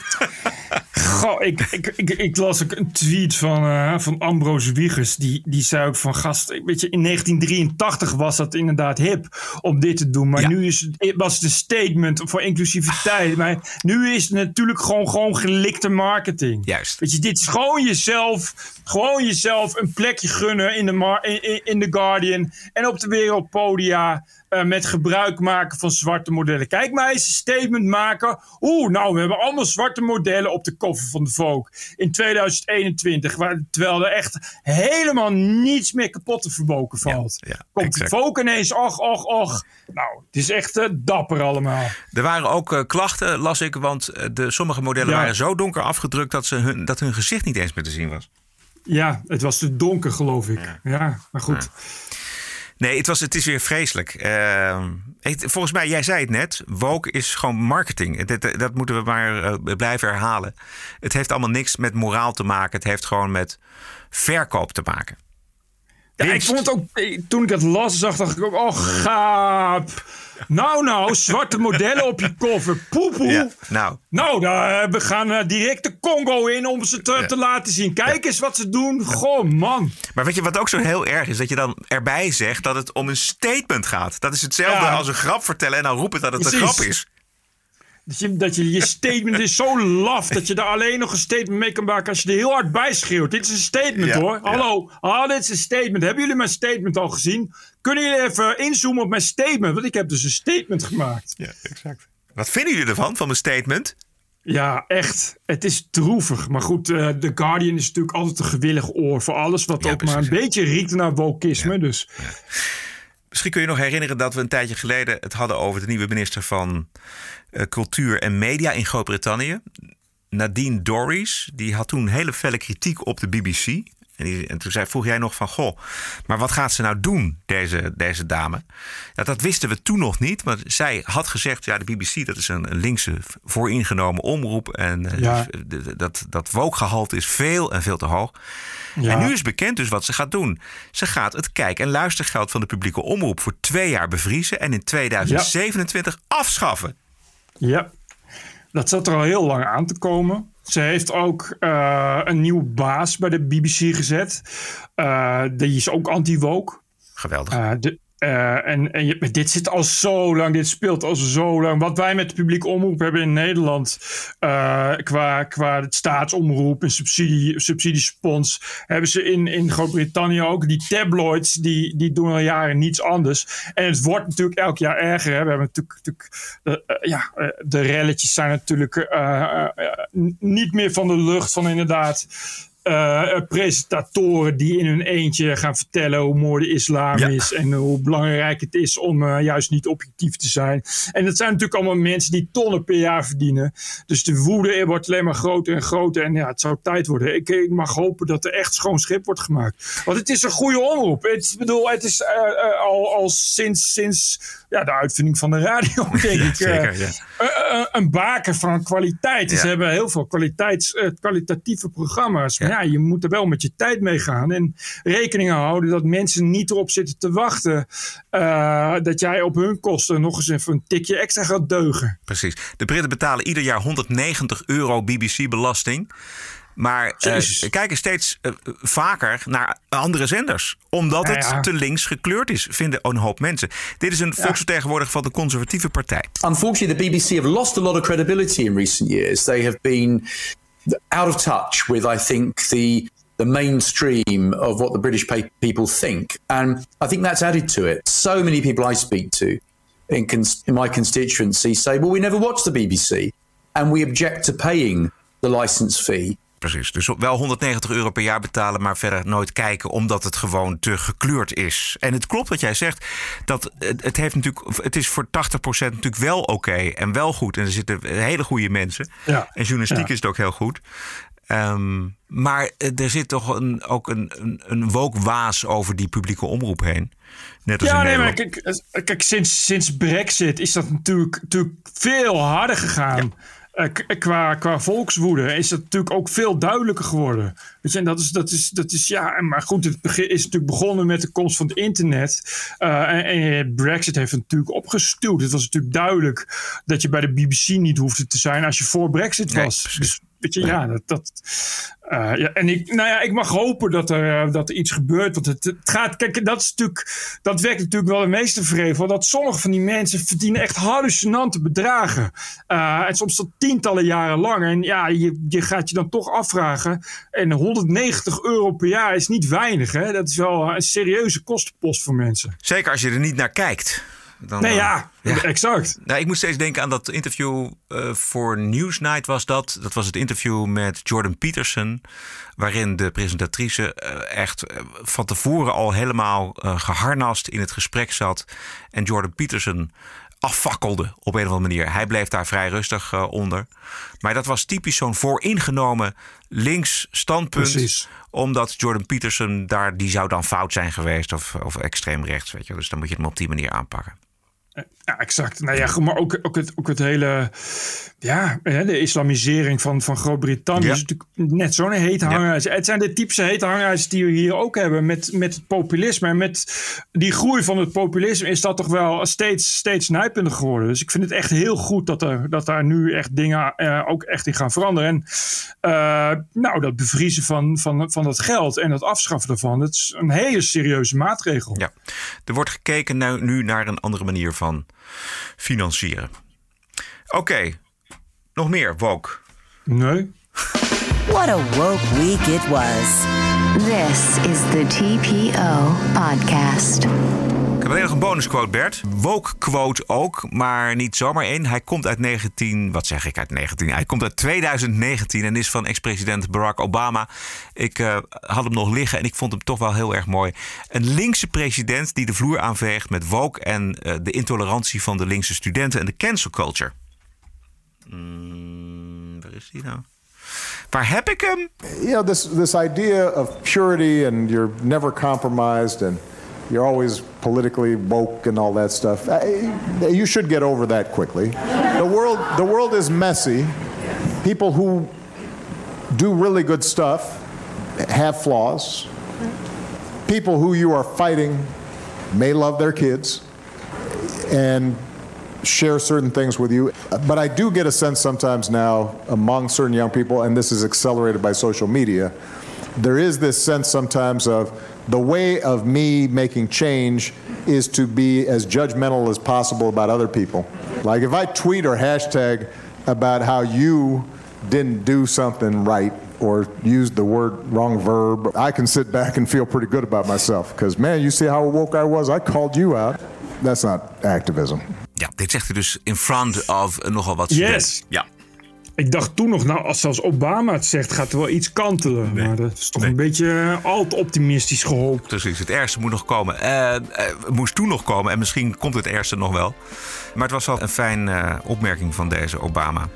Goh, ik, ik, ik, ik, las ook een tweet van, uh, van Ambrose Wiegers. Die, die zei ook van gast. Weet je, in 1983 was dat inderdaad hip om dit te doen. Maar nu is het, was het een statement voor inclusiviteit. Maar nu is het natuurlijk gewoon, gewoon gelikte marketing. Juist. Weet je, dit is gewoon jezelf. Gewoon jezelf een plekje gunnen in de, in, in The Guardian. En op de wereldpodia. Uh, met gebruik maken van zwarte modellen. Kijk maar eens een statement maken. Oeh, nou, we hebben allemaal zwarte modellen op de koffer van de Vogue in 2021. Waar, terwijl er echt helemaal niets meer kapot te verboken valt. Ja, ja, Komt exact. de Vogue ineens, och, och, och. Nou, het is echt uh, dapper allemaal. Er waren ook uh, klachten, las ik, want de, sommige modellen Ja. waren zo donker afgedrukt dat, ze hun, dat hun gezicht niet eens meer te zien was. Ja, het was te donker, geloof ik. Ja, maar goed. Nee, het, was, het is weer vreselijk. Uh, het, volgens mij, jij zei het net, woke is gewoon marketing. Dat, dat moeten we maar uh, blijven herhalen. Het heeft allemaal niks met moraal te maken. Het heeft gewoon met verkoop te maken. Ja, ik vond het ook, toen ik het las, zag, dacht ik ook, oh gaap. Nou, nou, zwarte modellen op je koffer. Poepoe. Ja, nou. Nou, daar, we gaan uh, direct de Congo in om ze te, ja. te laten zien. Kijk ja. eens wat ze doen. Goh, man. Maar weet je wat ook zo heel erg is? Dat je dan erbij zegt dat het om een statement gaat. Dat is hetzelfde als een grap vertellen en dan roepen dat het Precies. een grap is. Dat je, dat je je statement is zo laf dat je daar alleen nog een statement mee kan maken als je er heel hard bij schreeuwt. Dit is een statement Ja, hoor. ja. Hallo, ah, dit is een statement. Hebben jullie mijn statement al gezien? Kunnen jullie even inzoomen op mijn statement? Want ik heb dus een statement gemaakt. Ja, exact. Wat vinden jullie ervan, van mijn statement? Ja, echt. Het is droevig. Maar goed, eh, The Guardian is natuurlijk altijd een gewillig oor voor alles wat Ja, ook maar een beetje riekt naar wokisme. Dus Misschien kun je nog herinneren dat we een tijdje geleden het hadden over de nieuwe minister van eh, Cultuur en Media in Groot-Brittannië. Nadine Dorries. Die had toen hele felle kritiek op de BBC. En, die, en toen zei, vroeg jij nog van, goh, maar wat gaat ze nou doen, deze, deze dame? Ja, dat wisten we toen nog niet. Maar zij had gezegd, ja, de BBC dat is een, een linkse vooringenomen omroep. En eh, Ja. dat, dat wookgehalte is veel en veel te hoog. Ja. En nu is bekend dus wat ze gaat doen. Ze gaat het kijk- en luistergeld van de publieke omroep voor twee jaar bevriezen en in 2027 afschaffen. ja, dat zat er al heel lang aan te komen. Ze heeft ook eh, een nieuwe baas bij de BBC gezet. Eh, die is ook anti-woke. Geweldig. Eh, de, Uh, en, en je, dit zit al zo lang, dit speelt al zo lang. Wat wij met de publiek omroep hebben in Nederland, uh, qua, qua staatsomroep en subsidie, subsidiespons, hebben ze in, in Groot-Brittannië ook. Die tabloids, die, die doen al jaren niets anders. En het wordt natuurlijk elk jaar erger. Hè. We hebben natuurlijk, natuurlijk uh, ja, de relletjes zijn natuurlijk niet meer van de lucht van inderdaad uh, presentatoren die in hun eentje gaan vertellen hoe mooi de islam is en hoe belangrijk het is om uh, juist niet objectief te zijn. En dat zijn natuurlijk allemaal mensen die tonnen per jaar verdienen. Dus de woede wordt alleen maar groter en groter en ja, het zou tijd worden. Ik, ik mag hopen dat er echt schoon schip wordt gemaakt. Want het is een goede omroep. Het, ik bedoel, het is uh, al, al sinds, sinds ja, de uitvinding van de radio, [LAUGHS] denk ik. Zeker, ja. een baken van kwaliteit. Ze hebben heel veel kwaliteits, kwalitatieve programma's. Ja, je moet er wel met je tijd mee gaan. En rekening houden dat mensen niet erop zitten te wachten. Uh, dat jij op hun kosten nog eens even een tikje extra gaat deugen. Precies. De Britten betalen ieder jaar 190 euro BBC-belasting. Maar uh, kijken steeds uh, vaker naar andere zenders. Omdat het ja. te links gekleurd is, vinden een hoop mensen. Dit is een ja. volksvertegenwoordiger van de conservatieve partij. Unfortunately, the BBC have lost a lot of credibility in recent years. They have been out of touch with, I think, the the mainstream of what the British people think, and I think that's added to it. So many people I speak to in, in my constituency say, "Well, we never watch the BBC, and we object to paying the license fee." Precies, dus wel 190 euro per jaar betalen, maar verder nooit kijken, omdat het gewoon te gekleurd is. En het klopt wat jij zegt, dat het, heeft natuurlijk, het is voor 80% natuurlijk wel oké en wel goed. En er zitten hele goede mensen. Ja. En journalistiek ja. is het ook heel goed. Um, maar er zit toch een, ook een, een, een wookwaas over die publieke omroep heen. Net als ja, nee, maar kijk, kijk sinds, sinds Brexit is dat natuurlijk, natuurlijk veel harder gegaan. Ja. Uh, qua, qua volkswoede is dat natuurlijk ook veel duidelijker geworden. Je, en dat is, dat is, dat is ja, maar goed, het begin, is natuurlijk begonnen met de komst van het internet. Uh, en, en, Brexit heeft het natuurlijk opgestuurd. Het was natuurlijk duidelijk dat je bij de BBC niet hoefde te zijn als je voor Brexit was. Nee, dus, weet je, ja, dat. dat uh, ja, en ik, nou ja, ik mag hopen dat er, dat er iets gebeurt. Want het, het gaat, kijk, dat is natuurlijk, dat werkt natuurlijk wel het meeste vrevel. Dat sommige van die mensen verdienen echt hallucinante bedragen. Uh, en soms tot tientallen jaren lang. En ja, je, je gaat je dan toch afvragen. En 190 euro per jaar is niet weinig, hè? Dat is wel een serieuze kostenpost voor mensen. Zeker als je er niet naar kijkt. Dan, nee, ja, ja, exact. Nou, ik moet steeds denken aan dat interview uh, voor Newsnight was dat. Dat was het interview met Jordan Peterson. Waarin de presentatrice uh, echt van tevoren al helemaal geharnast in het gesprek zat. En Jordan Peterson afvakkelde op een of andere manier. Hij bleef daar vrij rustig uh, onder. Maar dat was typisch zo'n vooringenomen links standpunt. Precies. Omdat Jordan Peterson daar, die zou dan fout zijn geweest of, of extreem rechts. Weet je. Dus dan moet je hem op die manier aanpakken. Ja, exact. Nou ja, maar ook, ook, het, ook het hele. Ja, de islamisering van, van Groot-Brittannië ja. is natuurlijk net zo'n heet hangijs. Ja. Het zijn de typische hete hangijs die we hier ook hebben met, met het populisme. En met die groei van het populisme is dat toch wel steeds, steeds nijpender geworden. Dus ik vind het echt heel goed dat, er, dat daar nu echt dingen uh, ook echt in gaan veranderen. En uh, nou, dat bevriezen van, van, van dat geld en dat afschaffen daarvan, dat is een hele serieuze maatregel. Ja, er wordt gekeken nu, nu naar een andere manier van financieren. Oké, okay. nog meer woke? Nee. What a woke week it was. This is the TPO podcast. Heb alleen nog een bonusquote, Bert. Woke quote ook, maar niet zomaar één. Hij komt uit 19, wat zeg ik uit 19? Hij komt uit 2019 en is van ex-president Barack Obama. Ik uh, had hem nog liggen en ik vond hem toch wel heel erg mooi. Een linkse president die de vloer aanveegt met woke en uh, de intolerantie van de linkse studenten en de cancel culture. Mm, waar is die nou? Waar heb ik hem? You know, this, this idea of purity and you're never compromised and you're always politically woke and all that stuff. Uh, uh, you should get over that quickly. The world, the world is messy. People who do really good stuff have flaws. People who you are fighting may love their kids and share certain things with you. But I do get a sense sometimes now among certain young people, and this is accelerated by social media, there is this sense sometimes of the way of me making change is to be as judgmental as possible about other people. Like if I tweet or hashtag about how you didn't do something right or used the word wrong verb, I can sit back and feel pretty good about myself. Because, man, you see how woke I was? I called you out. That's not activism. Ja, dit zegt hij dus in front of nogal wat Yes. studenten. Ja. Ik dacht toen nog, nou, als zelfs Obama het zegt, gaat er wel iets kantelen. maar dat is toch een beetje eh, al te optimistisch gehoopt. Precies, het ergste moet nog komen. Eh, eh, moest toen nog komen en misschien komt het ergste nog wel. Maar het was wel een fijn eh, opmerking van deze Obama.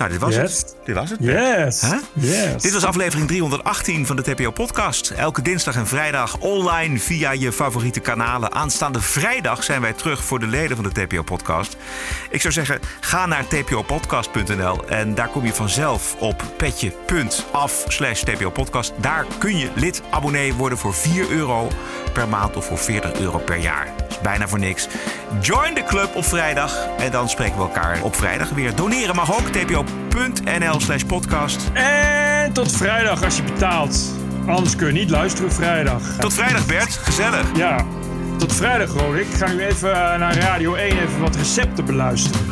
Nou, dit was Yes. het. Dit was het. Yes. Huh? Yes. Dit was aflevering 318 van de TPO-podcast. Elke dinsdag en vrijdag online via je favoriete kanalen. Aanstaande vrijdag zijn wij terug voor de leden van de TPO-podcast. Ik zou zeggen, ga naar tpopodcast.nl en daar kom je vanzelf op petje.af slash tpopodcast. Daar kun je lid abonnee worden voor 4 euro per maand of voor 40 euro per jaar. Is bijna voor niks. Join de club op vrijdag en dan spreken we elkaar op vrijdag weer. Doneren mag ook, tpo.nl slash podcast. En tot vrijdag als je betaalt. Anders kun je niet luisteren vrijdag. Tot vrijdag Bert, gezellig. Ja, tot vrijdag Roderick. Ik ga nu even eh, naar Radio 1 even wat recepten beluisteren.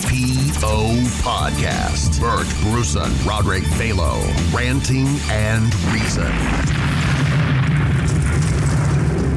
TPO Podcast. Bert Bruson, Roderick Balo, Ranting and Reason.